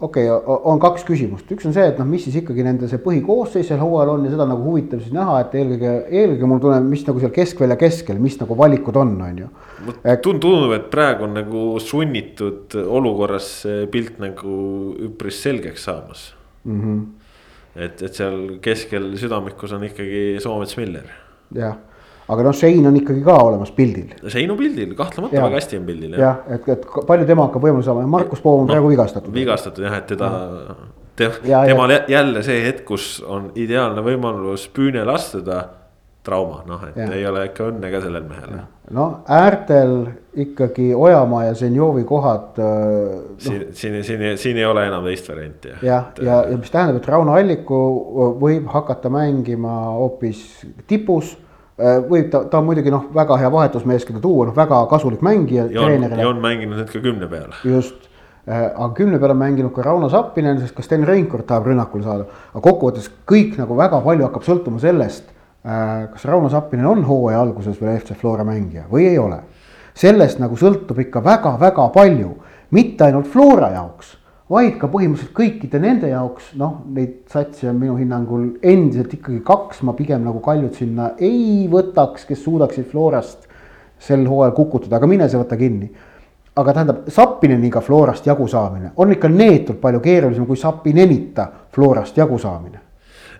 okei okay,, on kaks küsimust, üks on see, et noh, mis siis ikkagi nende see põhikoosseis sel hooajal on ja seda nagu huvitav siis näha, et eelkõige, eelkõige mul tunneb, mis nagu seal keskvälja keskel, mis nagu valikud on, on ju. tundub, et praegu on nagu sunnitud olukorras see pilt nagu üpris selgeks saamas mm. -hmm. et, et seal keskel südamikus on ikkagi Soomets Miller. jah aga noh, Shane on ikkagi ka olemas pildil. Shane on pildil, kahtlemata väga hästi on pildil. jah, et, et palju tema hakkab võimaluse saama ja Markus Poom on no, praegu vigastatud. vigastatud jah, et teda te,, temal ja. jälle see hetk, kus on ideaalne võimalus püünele astuda trauma, noh, et ja. ei ole ikka õnne ka sellel mehel. no äärtel ikkagi Ojamaa ja Zenjovi kohad no.. siin, siin, siin, siin ei ole enam teist varianti. jah, ja, ja, ja mis tähendab, et Rauno Alliku võib hakata mängima hoopis tipus võib ta, ta on muidugi noh, väga hea vahetusmees, keda tuua, noh väga kasulik mängija. ja on, mänginud nüüd ka kümne peale. just, aga kümne peale on mänginud ka Rauno Sappinen, sest ka Sten Reinkord tahab rünnakule saada. aga kokkuvõttes kõik nagu väga palju hakkab sõltuma sellest Äh, kas Rauno Sappinen on hooaja alguses veel FC Flora mängija või ei ole. sellest nagu sõltub ikka väga-väga palju, mitte ainult Flora jaoks, vaid ka põhimõtteliselt kõikide nende jaoks, noh, neid satse on minu hinnangul endiselt ikkagi kaks, ma pigem nagu Kaljut sinna ei võtaks, kes suudaksid Florast sel hooajal kukutada, aga mine sa võta kinni. Aga tähendab, Sappineniga Florast jagu saamine. On ikka neetult palju keerulisem kui Sappinenita Florast jagu saamine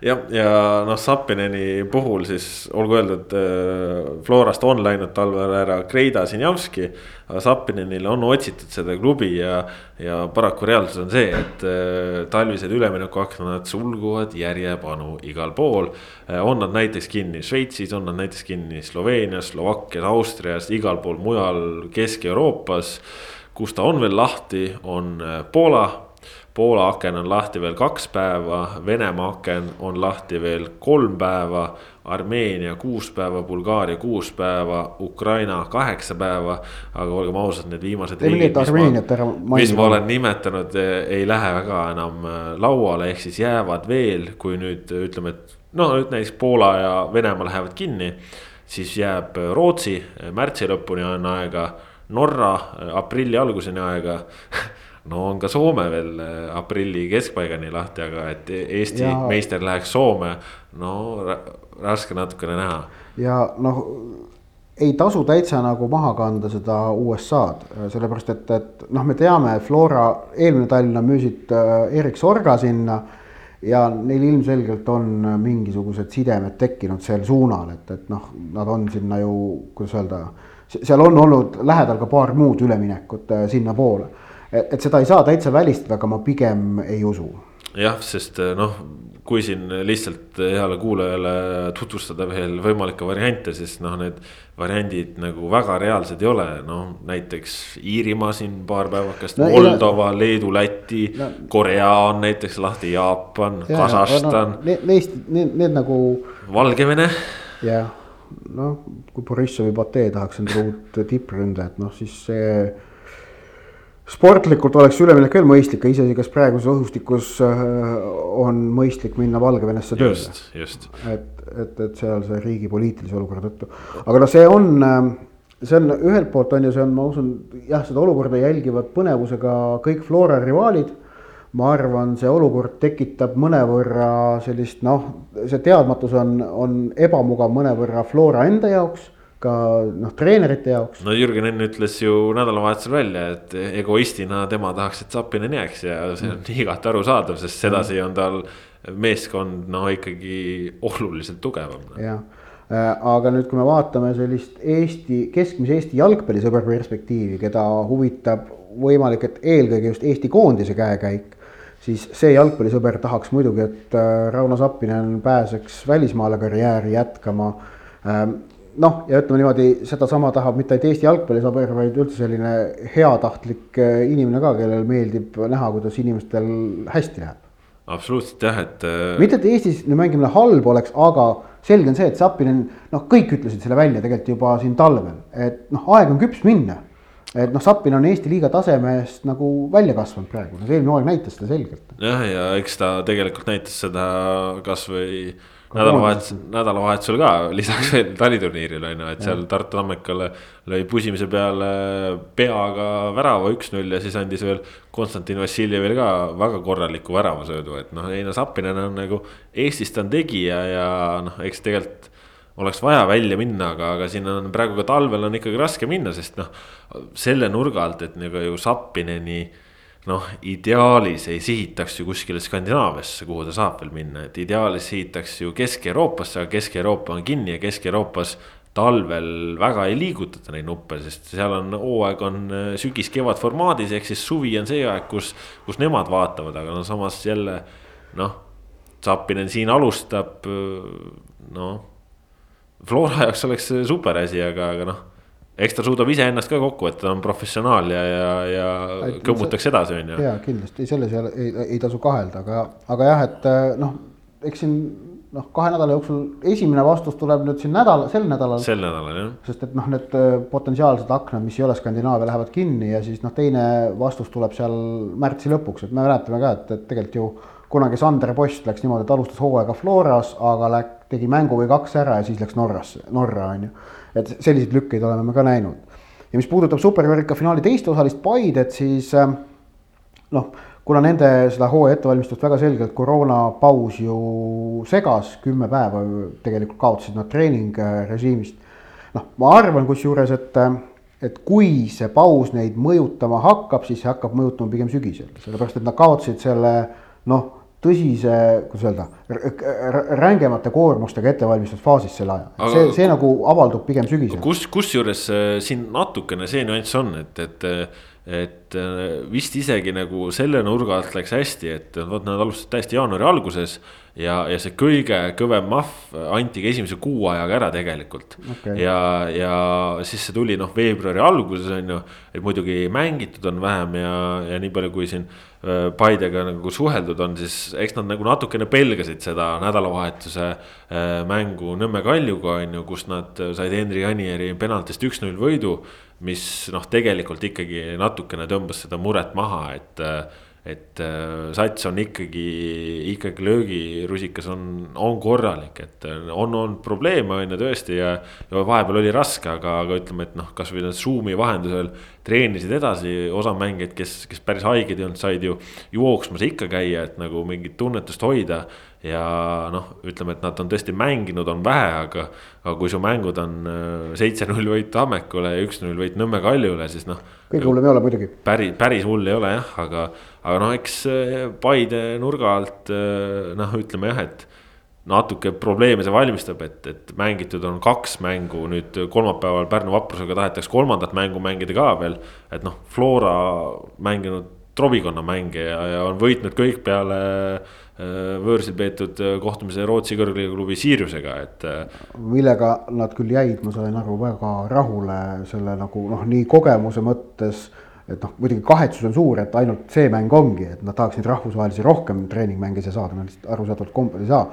jah, ja noh, Sapineni puhul siis olgu öeldud äh,, Florast on läinud talvel ära Kreida Sinjavski. aga Sapinenile on otsitud seda klubi ja, ja paraku reaalsus on see, et äh, talvised üleminekuaknad sulguvad järjepanu igal pool äh,. on nad näiteks kinni Šveitsis, on nad näiteks kinni Sloveenias, Slovakkias, Austrias, igal pool mujal Kesk-Euroopas kus ta on veel lahti, on Poola Poola aken on lahti veel kaks päeva, Venemaa aken on lahti veel kolm päeva. Armeenia kuus päeva, Bulgaaria kuus päeva, Ukraina kaheksa päeva. aga olgem ausad, need viimased riigid, mis ma, olen nimetanud, ei lähe väga enam äh, lauale, ehk siis jäävad veel, kui nüüd ütleme, et no nüüd näiteks Poola ja Venemaa lähevad kinni. siis jääb Rootsi, märtsi lõpuni on aega, Norra aprilli alguseni aega no on ka Soome veel äh, aprilli keskpaigani lahti, aga et Eesti ja... meister läheks Soome, no raske natukene näha. ja noh, ei tasu täitsa nagu maha kanda seda USA-d, sellepärast et, et noh, me teame, Flora eelmine talv nad müüsid äh, Erik Sorga sinna ja neil ilmselgelt on mingisugused sidemed tekkinud sel suunal, et, et noh, nad on sinna ju, kuidas öelda, seal on olnud lähedal ka paar muud üleminekut äh, sinnapoole et, et seda ei saa täitsa välistada, aga ma pigem ei usu. jah, sest eh, noh, kui siin lihtsalt heale kuulajale tutvustada veel võimalikke variante, siis noh, need variandid nagu väga reaalsed ei ole, noh näiteks Iirimaa siin paar päevakest no,, Moldova, Leedu, Läti no,, Korea on näiteks lahti, Jaapan, Kasahstan no,. Neist, need, need nagu. Valgevene. jah, noh, kui Borissovi patee tahaks endale uut tippründajat, noh siis see sportlikult oleks üleminek veel mõistlik, isegi kas praeguses õhustikus äh, on mõistlik minna Valgevenesse tööle. just, just. et, et, et seal see riigi poliitilise olukorra tõttu, aga noh, see on, äh, see on ühelt poolt on ju, see on, ma usun, jah, seda olukorda jälgivad põnevusega kõik Flora rivaalid. ma arvan, see olukord tekitab mõnevõrra sellist noh, see teadmatus on, on ebamugav mõnevõrra Flora enda jaoks ka noh, treenerite jaoks. no Jürgen enne ütles ju nädalavahetusel välja, et egoistina tema tahaks, et Zappinen jääks ja see on mm. igati arusaadav, sest sedasi on tal meeskond no ikkagi oluliselt tugevam. jah, äh, aga nüüd, kui me vaatame sellist Eesti, keskmise Eesti jalgpallisõbra perspektiivi, keda huvitab võimalik, et eelkõige just Eesti koondise käekäik siis see jalgpallisõber tahaks muidugi, et äh, Rauno Sappinen pääseks välismaale karjääri jätkama ähm, noh, ja ütleme niimoodi, sedasama tahab mitte ainult Eesti jalgpallisõber, vaid üldse selline heatahtlik äh, inimene ka, kellel meeldib näha, kuidas inimestel hästi läheb. absoluutselt jah, et. Äh, mitte, et Eestis mängimine halb oleks, aga selge on see, et Zappinen, noh, kõik ütlesid selle välja tegelikult juba siin talvel, et noh, aeg on küps minna. Et noh, Zappin on Eesti liiga tasemest nagu välja kasvanud praegu, no eelmine hooaeg näitas seda selgelt. jah, ja eks ta tegelikult näitas seda kasvõi nädalavahetusel, nädalavahetusel ka lisaks veel taliturniirile on ju, et seal Tartu Tammekale lõi pusimise peale peaga värava üks-null ja siis andis veel Konstantin Vassiljevile ka väga korraliku väravasöödu, et noh, Einar Sappinen on nagu Eestist on tegija ja noh, eks tegelikult oleks vaja välja minna, aga, aga siin on praegu ka talvel on ikkagi raske minna, sest noh, selle nurga alt, et nagu ju Sappineni noh, ideaalis ei sihitaks ju kuskile Skandinaaviasse, kuhu ta saab veel minna, et ideaalis sihitaks ju Kesk-Euroopasse, aga Kesk-Euroopa on kinni ja Kesk-Euroopas talvel väga ei liigutata neid nuppe, sest seal on hooaeg on äh, sügis-kevad formaadis, ehk siis suvi on see aeg, kus, kus nemad vaatavad, aga no samas jälle noh. Zappinen siin alustab, noh. Flora jaoks oleks super asi, aga, aga noh eks ta suudab iseennast ka kokku võtta, ta on professionaal ja, ja, ja kõmmutaks edasi, on ju. ja kindlasti selles ei, ei, ei tasu kahelda, aga, aga jah, et noh, eks siin noh, kahe nädala jooksul esimene vastus tuleb nüüd siin nädal, sel nädalal. sel nädalal jah. sest et noh, need äh, potentsiaalsed aknad, mis ei ole Skandinaavia, lähevad kinni ja siis noh, teine vastus tuleb seal märtsi lõpuks, et me mäletame ka, et, et tegelikult ju kunagi Sander Post läks niimoodi, et alustas hooaega Floras, aga läk-, tegi mängu või kaks ära ja siis läks Norrasse, Norra on ju. et selliseid lükkeid oleme me ka näinud. ja mis puudutab superkarika finaali teist osalist Paidet, siis äh, noh kuna nende seda hooaja ettevalmistust väga selgelt koroonapaus ju segas, kümme päeva tegelikult kaotasid nad treeningrežiimist. noh, ma arvan kusjuures, et, et kui see paus neid mõjutama hakkab, siis see hakkab mõjutama pigem sügisel, sellepärast et nad kaotasid selle noh tõsise, kuidas öelda, rängemate koormustega ettevalmistusfaasis selle aja, see, see nagu avaldub pigem sügisel. kus, kusjuures äh, siin natukene see nüanss on, et, et et äh, vist isegi nagu selle nurga alt läks hästi, et vot nad alustasid täiesti jaanuari alguses. Ja, ja see kõige kõvem mahv anti ka esimese kuu ajaga ära tegelikult okay.. ja, ja siis see tuli noh, veebruari alguses on ju, et muidugi mängitud on vähem ja, ja nii palju, kui siin. Äh, Paidega nagu suheldud on, siis eks nad nagu natukene pelgasid seda nädalavahetuse äh, mängu Nõmme Kaljuga on ju, kus nad said Henri Anieri penaltist üks-null võidu mis noh, tegelikult ikkagi natukene tõmbas seda muret maha, et et äh, sats on ikkagi, ikkagi löögirusikas on, on korralik, et on olnud probleeme, on ju tõesti ja. ja vahepeal oli raske, aga, aga ütleme, et noh, kasvõi need Zoom'i vahendusel treenisid edasi, osa mängijaid, kes, kes päris haiged ei olnud, said ju jooksmas ikka käia, et nagu mingit tunnetust hoida ja noh, ütleme, et nad on tõesti mänginud, on vähe, aga, aga kui su mängud on äh, seitse-null võit Tammekule ja üks-null võit Nõmme Kaljule, siis noh. Kõige hullem ei ole muidugi. päris, päris hull ei ole jah, aga, aga noh, eks äh, Paide nurga alt äh, noh, ütleme jah, et natuke probleeme see valmistab, et, et mängitud on kaks mängu, nüüd kolmapäeval Pärnu vaprusega tahetakse kolmandat mängu mängida ka veel. et noh, Flora mänginud trobikonna mänge ja, ja on võitnud kõik peale võõrsil peetud äh, kohtumise Rootsi kõrgliigaklubi Siriusega, et. Äh, millega nad küll jäid, ma sain aru, väga rahule selle nagu noh, nii kogemuse mõttes. et noh, muidugi kahetsus on suur, et ainult see mäng ongi, et nad tahaksid rahvusvahelisi rohkem treeningmänge siia saada, nad lihtsalt arusaadavalt kombel ei saa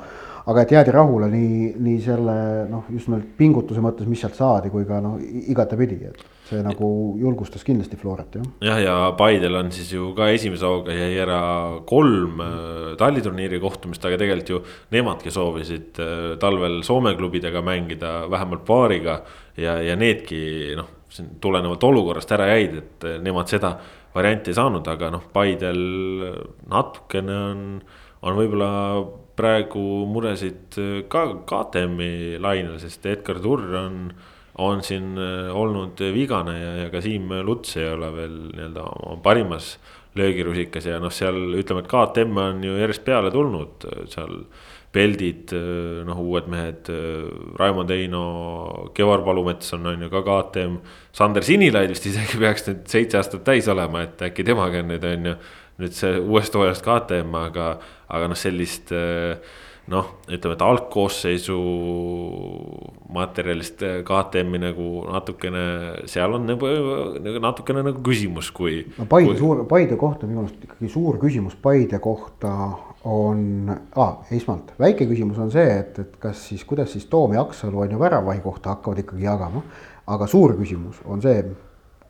aga et jäädi rahule nii, nii selle noh, just nimelt pingutuse mõttes, mis sealt saadi, kui ka noh, igatepidi, et see nagu julgustas kindlasti Florat jah. jah, ja Paidel on siis ju ka esimese hooga jäi ära kolm äh, talliturniiri kohtumist, aga tegelikult ju nemadki soovisid äh, talvel Soome klubidega mängida vähemalt paariga. ja, ja needki noh, tulenevalt olukorrast ära jäid, et äh, nemad seda varianti ei saanud, aga noh, Paidel natukene on, on võib-olla praegu muresid ka KTM-i lainel, sest Edgar Turr on, on siin äh, olnud vigane ja, ja ka Siim Luts ei ole veel nii-öelda parimas löögirusikas ja noh, seal ütleme, et KTM on ju järjest peale tulnud seal Peldid, äh, noh, uued mehed, Raimond Eino, Kevar Palumets on, on ju ka KTM. Sander Sinilaid vist isegi peaks nüüd seitse aastat täis olema, et äkki temaga on nüüd, on ju nüüd see uuest hooajast KTM, aga, aga noh, sellist noh, ütleme, et algkoosseisu materjalist KTM-i nagu natukene, seal on nagu, nagu natukene nagu küsimus, kui. no Paide kui... suur, Paide kohta minu arust ikkagi suur küsimus Paide kohta on ah,, esmalt väike küsimus on see, et, et kas siis, kuidas siis Toom ja Aksalu on ju väravahi kohta hakkavad ikkagi jagama. aga suur küsimus on see,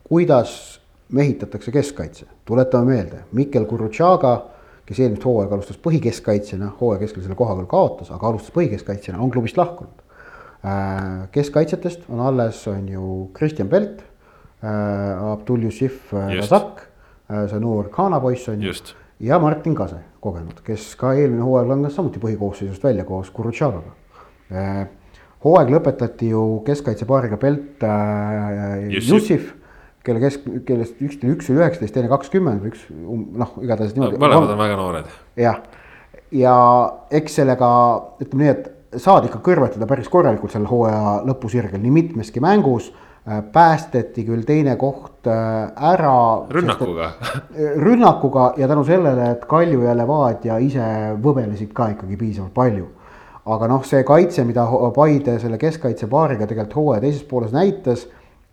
kuidas mehitatakse keskkaitse, tuletame meelde, Mikkel Kurutšaga, kes eelmist hooaega alustas põhikeskkaitsjana, hooaja keskel selle koha küll kaotas, aga alustas põhikeskkaitsjana, on klubist lahkunud. Äh, keskkaitsjatest on alles, on ju Kristjan Pelt, äh, Abdul Jussif äh, Razak, see noor Ghana poiss on ju. ja Martin Kase, kogenud, kes ka eelmine hooaeg langes samuti põhikoosseisust välja koos Kurutšagaga. hooaeg lõpetati ju keskkaitsepaariga Pelt Jussif kelle kesk, kellest üks, üks oli üheksateist, teine kakskümmend üks um, noh, igatahes niimoodi. mõlemad on väga noored. jah, ja eks sellega ütleme nii, et saadi ikka kõrvetada päris korralikult seal hooaja lõpusirgel nii mitmeski mängus Äh, päästeti küll teine koht äh, ära. rünnakuga. rünnakuga ja tänu sellele, et Kalju ja Levadia ise võbelesid ka ikkagi piisavalt palju. aga noh, see kaitse, mida Paide selle keskkaitsepaariga tegelikult hooaja teises pooles näitas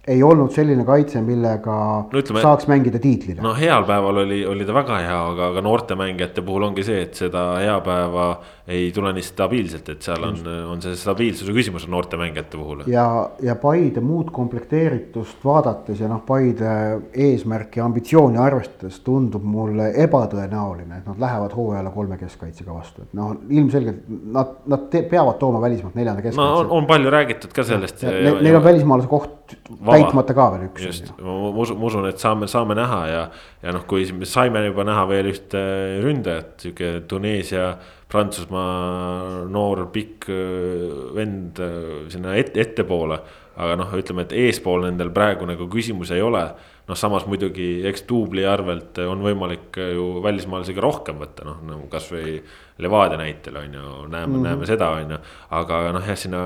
ei olnud selline kaitse, millega no, ütleme, saaks mängida tiitlile. no heal päeval oli, oli ta väga hea, aga, aga noorte mängijate puhul ongi see, et seda hea päeva ei tule nii stabiilselt, et seal on, on see stabiilsuse küsimus noorte mängijate puhul. ja, ja Paide muud komplekteeritust vaadates ja noh, Paide eesmärki ambitsiooni arvestades tundub mulle ebatõenäoline, et nad lähevad hooajale kolme keskkaitsega vastu, et noh, ilmselgelt nad, nad te, peavad tooma välismaalt neljanda keskkaitse. no on, on palju räägitud ka sellest. Neil on välismaalase koht täitmata ka veel üks. just, ma usun, ma usun, et saame, saame näha ja, ja noh, kui saime juba näha veel ühte ründajat, sihuke Tuneesia Prantsusmaa noor pikk äh, vend äh, sinna ette, ettepoole. aga noh, ütleme, et eespool nendel praegu nagu küsimus ei ole. noh, samas muidugi, eks duubli arvelt on võimalik ju välismaalasega rohkem võtta, noh nagu kasvõi Levadia näitel on ju, näeme mm, -hmm. näeme seda, on ju. aga noh, jah, sinna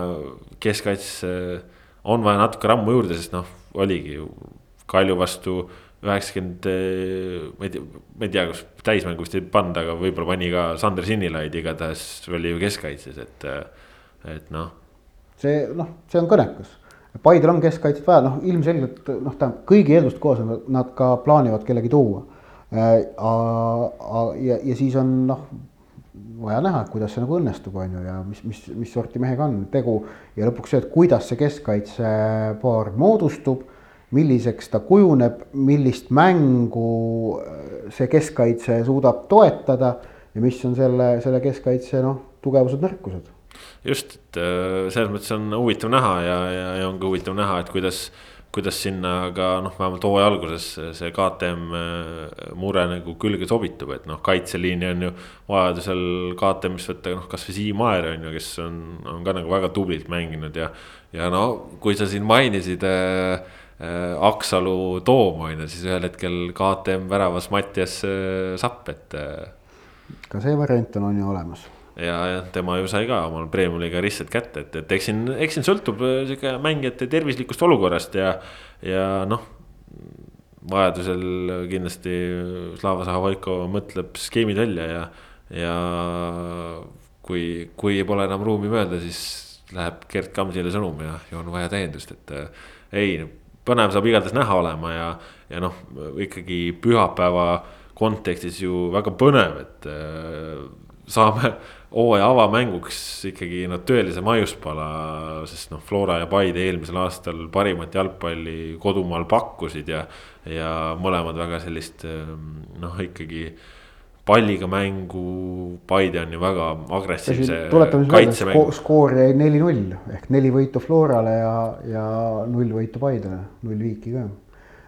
keskkaitsesse on vaja natuke rammu juurde, sest noh, oligi ju Kalju vastu üheksakümmend, ma ei tea, ma ei tea, kas täismängu vist ei pannud, aga võib-olla pani ka Sander Sinilaid, igatahes oli ju keskkaitses, et, et noh. see noh, see on kõnekas. Paidel on keskkaitset vaja, noh ilmselgelt noh, tähendab kõigi eelduste kohaselt nad ka plaanivad kellegi tuua. Äh, ja, ja siis on noh, vaja näha, kuidas see nagu õnnestub, on ju, ja mis, mis, mis sorti mehega on tegu. ja lõpuks see, et kuidas see keskkaitsepaar moodustub milliseks ta kujuneb, millist mängu see keskkaitse suudab toetada ja mis on selle, selle keskkaitse noh, tugevused, nõrkused. just, et äh, selles mõttes on huvitav näha ja, ja, ja on ka huvitav näha, et kuidas, kuidas sinna ka noh, vähemalt hooaja alguses see KTM äh, mure nagu külge sobitub, et noh, kaitseliini on ju vajadusel KTM-ist võtta noh, kasvõi Siim Aer on ju, kes on, on ka nagu väga tublilt mänginud ja. ja no kui sa siin mainisid äh, Äh, Aksalu Toom on ju, siis ühel hetkel KTM väravas Mattias äh, Sapp, et. Äh, ka see variant on, on ju olemas. Ja, ja tema ju sai ka omal Premiumiga ristsed kätte, et, et eks siin, eks siin sõltub sihuke mängijate tervislikust olukorrast ja, ja noh vajadusel kindlasti Slava Zahhovaiko mõtleb skeemid välja ja, ja kui, kui pole enam ruumi mööda, siis läheb Gerd Kamsile sõnum ja, ja on vaja täiendust, et äh, ei, põnev saab igatahes näha olema ja, ja noh, ikkagi pühapäeva kontekstis ju väga põnev, et äh, saame hooaja avamänguks ikkagi no tõelise maiuspala, sest noh, Flora ja Paide eelmisel aastal parimat jalgpalli kodumaal pakkusid ja, ja mõlemad väga sellist noh, ikkagi palliga mängu, Paide on ju väga agressiivse kaitsemäng. skoor jäi neli-null ehk neli võitu Florale ja, ja null võitu Paidele, null viiki ka.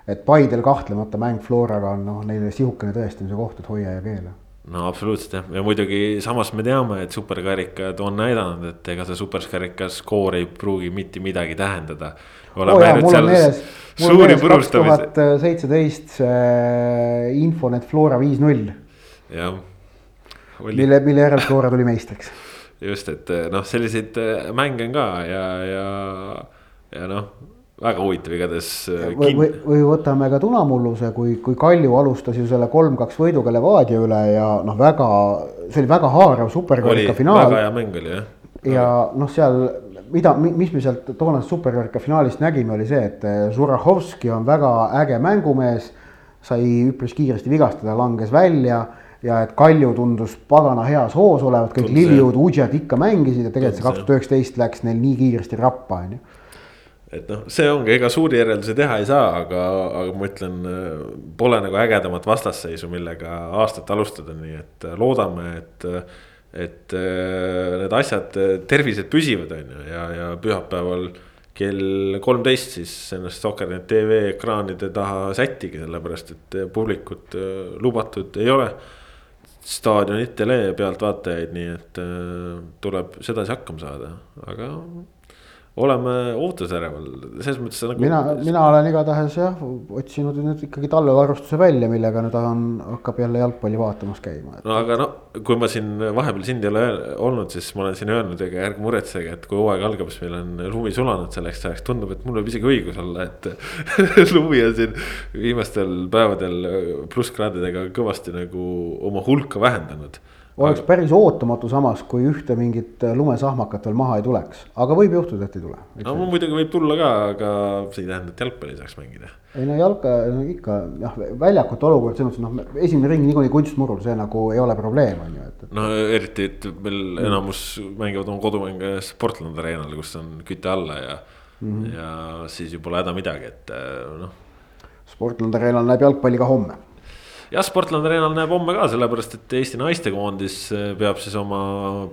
et Paidel kahtlemata mäng Floraga on noh, neile sihukene tõestamise koht, et hoia ja keela no absoluutselt jah, ja muidugi samas me teame, et superkarikad on näidanud, et ega see superkarika skoor ei pruugi mitte midagi tähendada. oleme oh kaks tuhat seitseteist see Infonet Flora viis-null jah. mille, mille järel Flora tuli meistriks. just, et eh, noh, selliseid eh, mänge on ka ja, ja, ja noh väga huvitav igatahes. Eh, või, või, või võtame ka Tunamulluse, kui, kui Kalju alustas ju selle kolm-kaks võiduga Levadia üle ja noh, väga, see oli väga haarav superkarika finaal. väga hea mäng oli jah. ja noh, seal, mida, mis me sealt toonasest superkarika finaalist nägime, oli see, et Zurahovski on väga äge mängumees. sai üpris kiiresti vigastada, langes välja ja et Kalju tundus pagana heas hoos olevat, kõik Liliud, Udžad ikka mängisid ja tegelikult see kaks tuhat üheksateist läks neil nii kiiresti rappa, on ju et noh, see ongi, ega suuri järeldusi teha ei saa, aga, aga ma ütlen, pole nagu ägedamat vastasseisu, millega aastat alustada, nii et loodame, et. et need asjad, tervised püsivad, on ju, ja, ja pühapäeval kell kolmteist siis ennast Soccernet tv ekraanide taha sättige, sellepärast et publikut lubatud ei ole staadionitele pealtvaatajaid, nii et äh, tuleb sedasi hakkama saada, aga oleme ootusäreval, selles mõttes nagu. mina, mina olen igatahes jah otsinud nüüd ikkagi talvevarustuse välja, millega nüüd on, hakkab jälle jalgpalli vaatamas käima. no aga no, kui ma siin vahepeal sind ei ole olnud, siis ma olen siin öelnud, ega ärge muretsege, et kui hooaeg algab, siis meil on lumi sulanud selleks ajaks, tundub, et mul võib isegi õigus olla, et lumi on siin viimastel päevadel plusskraadidega kõvasti nagu oma hulka vähendanud oleks päris ootamatu samas, kui ühte mingit lumesahmakat veel maha ei tuleks, aga võib juhtuda, et ei tule. no muidugi võib tulla ka, aga see ei tähenda, et jalgpalli ei saaks mängida. ei no jalka no ikka jah, väljakute olukord selles mõttes noh, esimene ring niikuinii kunstmurul, see nagu ei ole probleem, on ju, et. no eriti, et meil mm. enamus mängivad oma kodumänge Sportland Arena'l, kus on küte alla ja mm, -hmm. ja siis ju pole häda midagi, et noh. Sportland Arena'l näeb jalgpalli ka homme jah, Sportland Arena'l näeb homme ka, sellepärast et Eesti naistekoondis eh, peab siis oma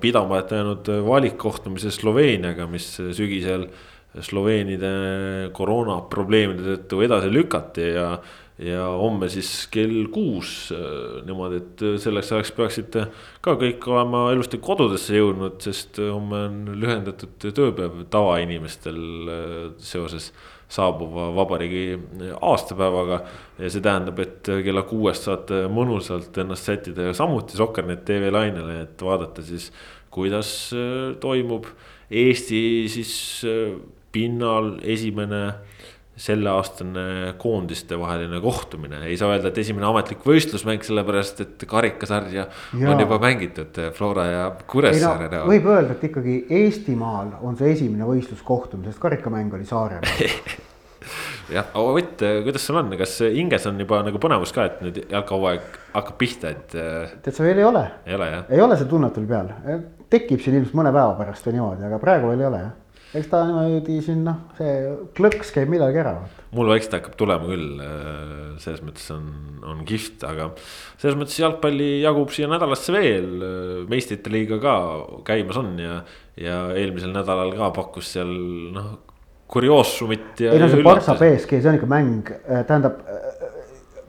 pidamata jäänud valikkohtumise Sloveeniaga, mis sügisel Sloveenide koroonaprobleemide tõttu edasi lükati ja. ja homme siis kell kuus eh, niimoodi, et selleks ajaks peaksite ka kõik olema ilusti kodudesse jõudnud, sest homme on lühendatud tööpäev tavainimestel eh, seoses saabuva vabariigi aastapäevaga. ja see tähendab, et kella kuuest saate mõnusalt ennast sättida samuti Soccernet tv lainele, et vaadata siis, kuidas äh, toimub Eesti siis äh, pinnal esimene selleaastane koondiste vaheline kohtumine, ei saa öelda, et esimene ametlik võistlusmäng, sellepärast et karikasarja ja. on juba mängitud Flora ja Kuressaare no,. võib öelda, et ikkagi Eestimaal on see esimene võistluskohtumine, sest karikamäng oli Saaremaal jah, Ott, kuidas sul on, kas hinges on juba nagu põnevus ka, et nüüd jalkahooaeg hakkab pihta, et? Äh, tead sa veel ei ole. ei ole jah? ei ole see tunnet veel peal, tekib siin ilmselt mõne päeva pärast või niimoodi, aga praegu veel ei ole jah eks ta niimoodi siin noh, see klõks käib millalgi ära. mul vaikselt hakkab tulema küll, äh, selles mõttes on, on kihvt, aga selles mõttes jalgpalli jagub siia nädalasse veel. meistrite liiga ka käimas on ja, ja eelmisel nädalal ka pakkus seal noh, kurioosumit ei no see Barca BSG, see on ikka mäng, äh, tähendab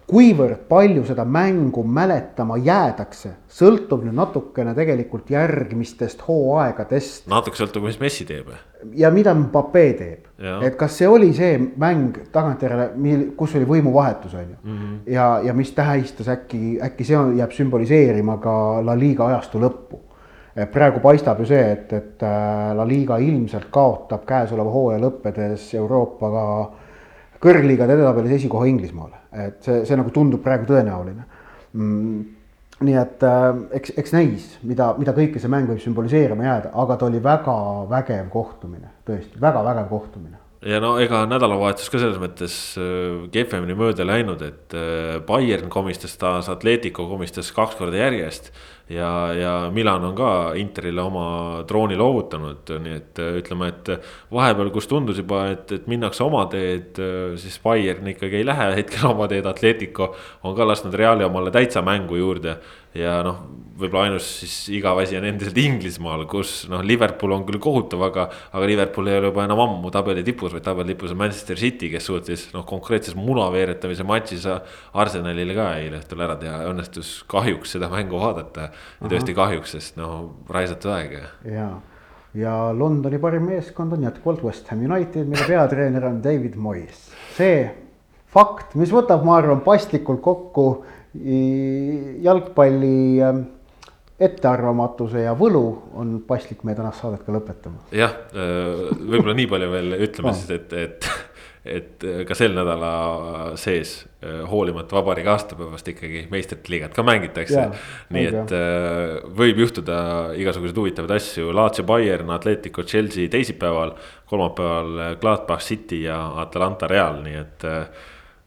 kuivõrd palju seda mängu mäletama jäädakse, sõltub nüüd natukene tegelikult järgmistest hooaegadest. natuke sõltub, mis Messi teeb. ja mida Mbappe teeb, et kas see oli see mäng tagantjärele, mil, kus oli võimuvahetus, on ju mm. -hmm. ja, ja mis tähistas äkki, äkki see on, jääb sümboliseerima ka La Liga ajastu lõppu. praegu paistab ju see, et, et äh, La Liga ilmselt kaotab käesoleva hooaja lõppedes Euroopaga kõrgliigade edetabelis esikoha Inglismaale et see, see nagu tundub praegu tõenäoline. Mm,. nii et äh, eks, eks näis, mida, mida kõike see mäng võib sümboliseerima jääda, aga ta oli väga vägev kohtumine, tõesti väga vägev kohtumine. Ja no ega nädalavahetus ka selles mõttes äh, kehvemini mööda läinud, et äh, Bayern komistas taas, Atletico komistas kaks korda järjest ja, ja Milan on ka Interile oma drooni loovutanud, nii et äh, ütleme, et vahepeal, kus tundus juba, et, et minnakse oma teed, äh, siis Bayern ikkagi ei lähe hetkel oma teed, Atletico on ka lasknud Reali omale täitsa mängu juurde. Ja noh, võib-olla ainus siis igav asi on endiselt Inglismaal, kus noh, Liverpool on küll kohutav, aga, aga Liverpool ei ole juba enam ammu tabeli tipus, vaid tabeli tipus on Manchester City, kes suutis noh, konkreetses munaveeretamise matšis Arsenalile ka eile õhtul ära teha, õnnestus kahjuks seda mängu vaadata. tõesti kahjuks, sest noh, raisatud aeg. ja, ja Londoni parim meeskond on jätkuvalt West Ham United, mille peatreener on David Moyes. see fakt, mis võtab, ma arvan, paslikult kokku jalgpalli ähm, ettearvamatuse ja võlu on paslik meie tänast saadet ka lõpetama. jah, äh, võib-olla nii palju veel ütleme siis, et, et, et ka sel nädala sees, äh, hoolimata vabariigi aastapäevast ikkagi meistrite liigat ka mängitakse. nii et ja. Äh, võib juhtuda igasuguseid huvitavaid asju, Lazio, Bayern, Atletico, Chelsea teisipäeval, kolmapäeval Gladbach City ja Atalanta Real, nii et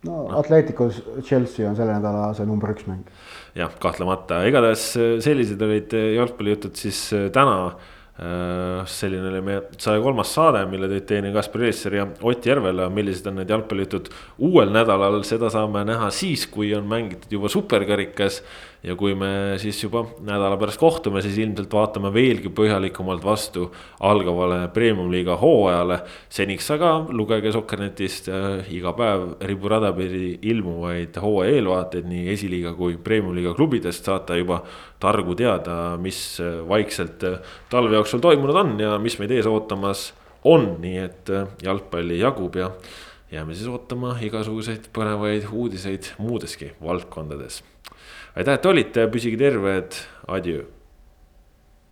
no Atleticos Chelsea on selle nädala see number üks mäng. Jah, kahtlemata, igatahes äh, sellised olid äh, jalgpallijutud siis äh, täna. selline oli meie saja kolmas saade, mille tõid teieni Kaspar Elisser ja Ott Järvela, millised on need jalgpallijutud uuel nädalal, seda saame näha siis, kui on mängitud juba superkarikas ja kui me siis juba nädala pärast kohtume, siis ilmselt vaatame veelgi põhjalikumalt vastu algavale premium-liiga hooajale. seniks aga lugege Sokkernetist äh, iga päev riburada pidi ilmuvaid hooaja eelvaateid nii esiliiga kui premium-liiga klubidest, saate juba targu teada, mis äh, vaikselt äh, talve jooksul toimunud on ja mis meid ees ootamas on, nii et jalgpalli jagub ja jääme siis ootama igasuguseid põnevaid uudiseid muudeski valdkondades. Aitäh, et olite, püsige terved, adjöö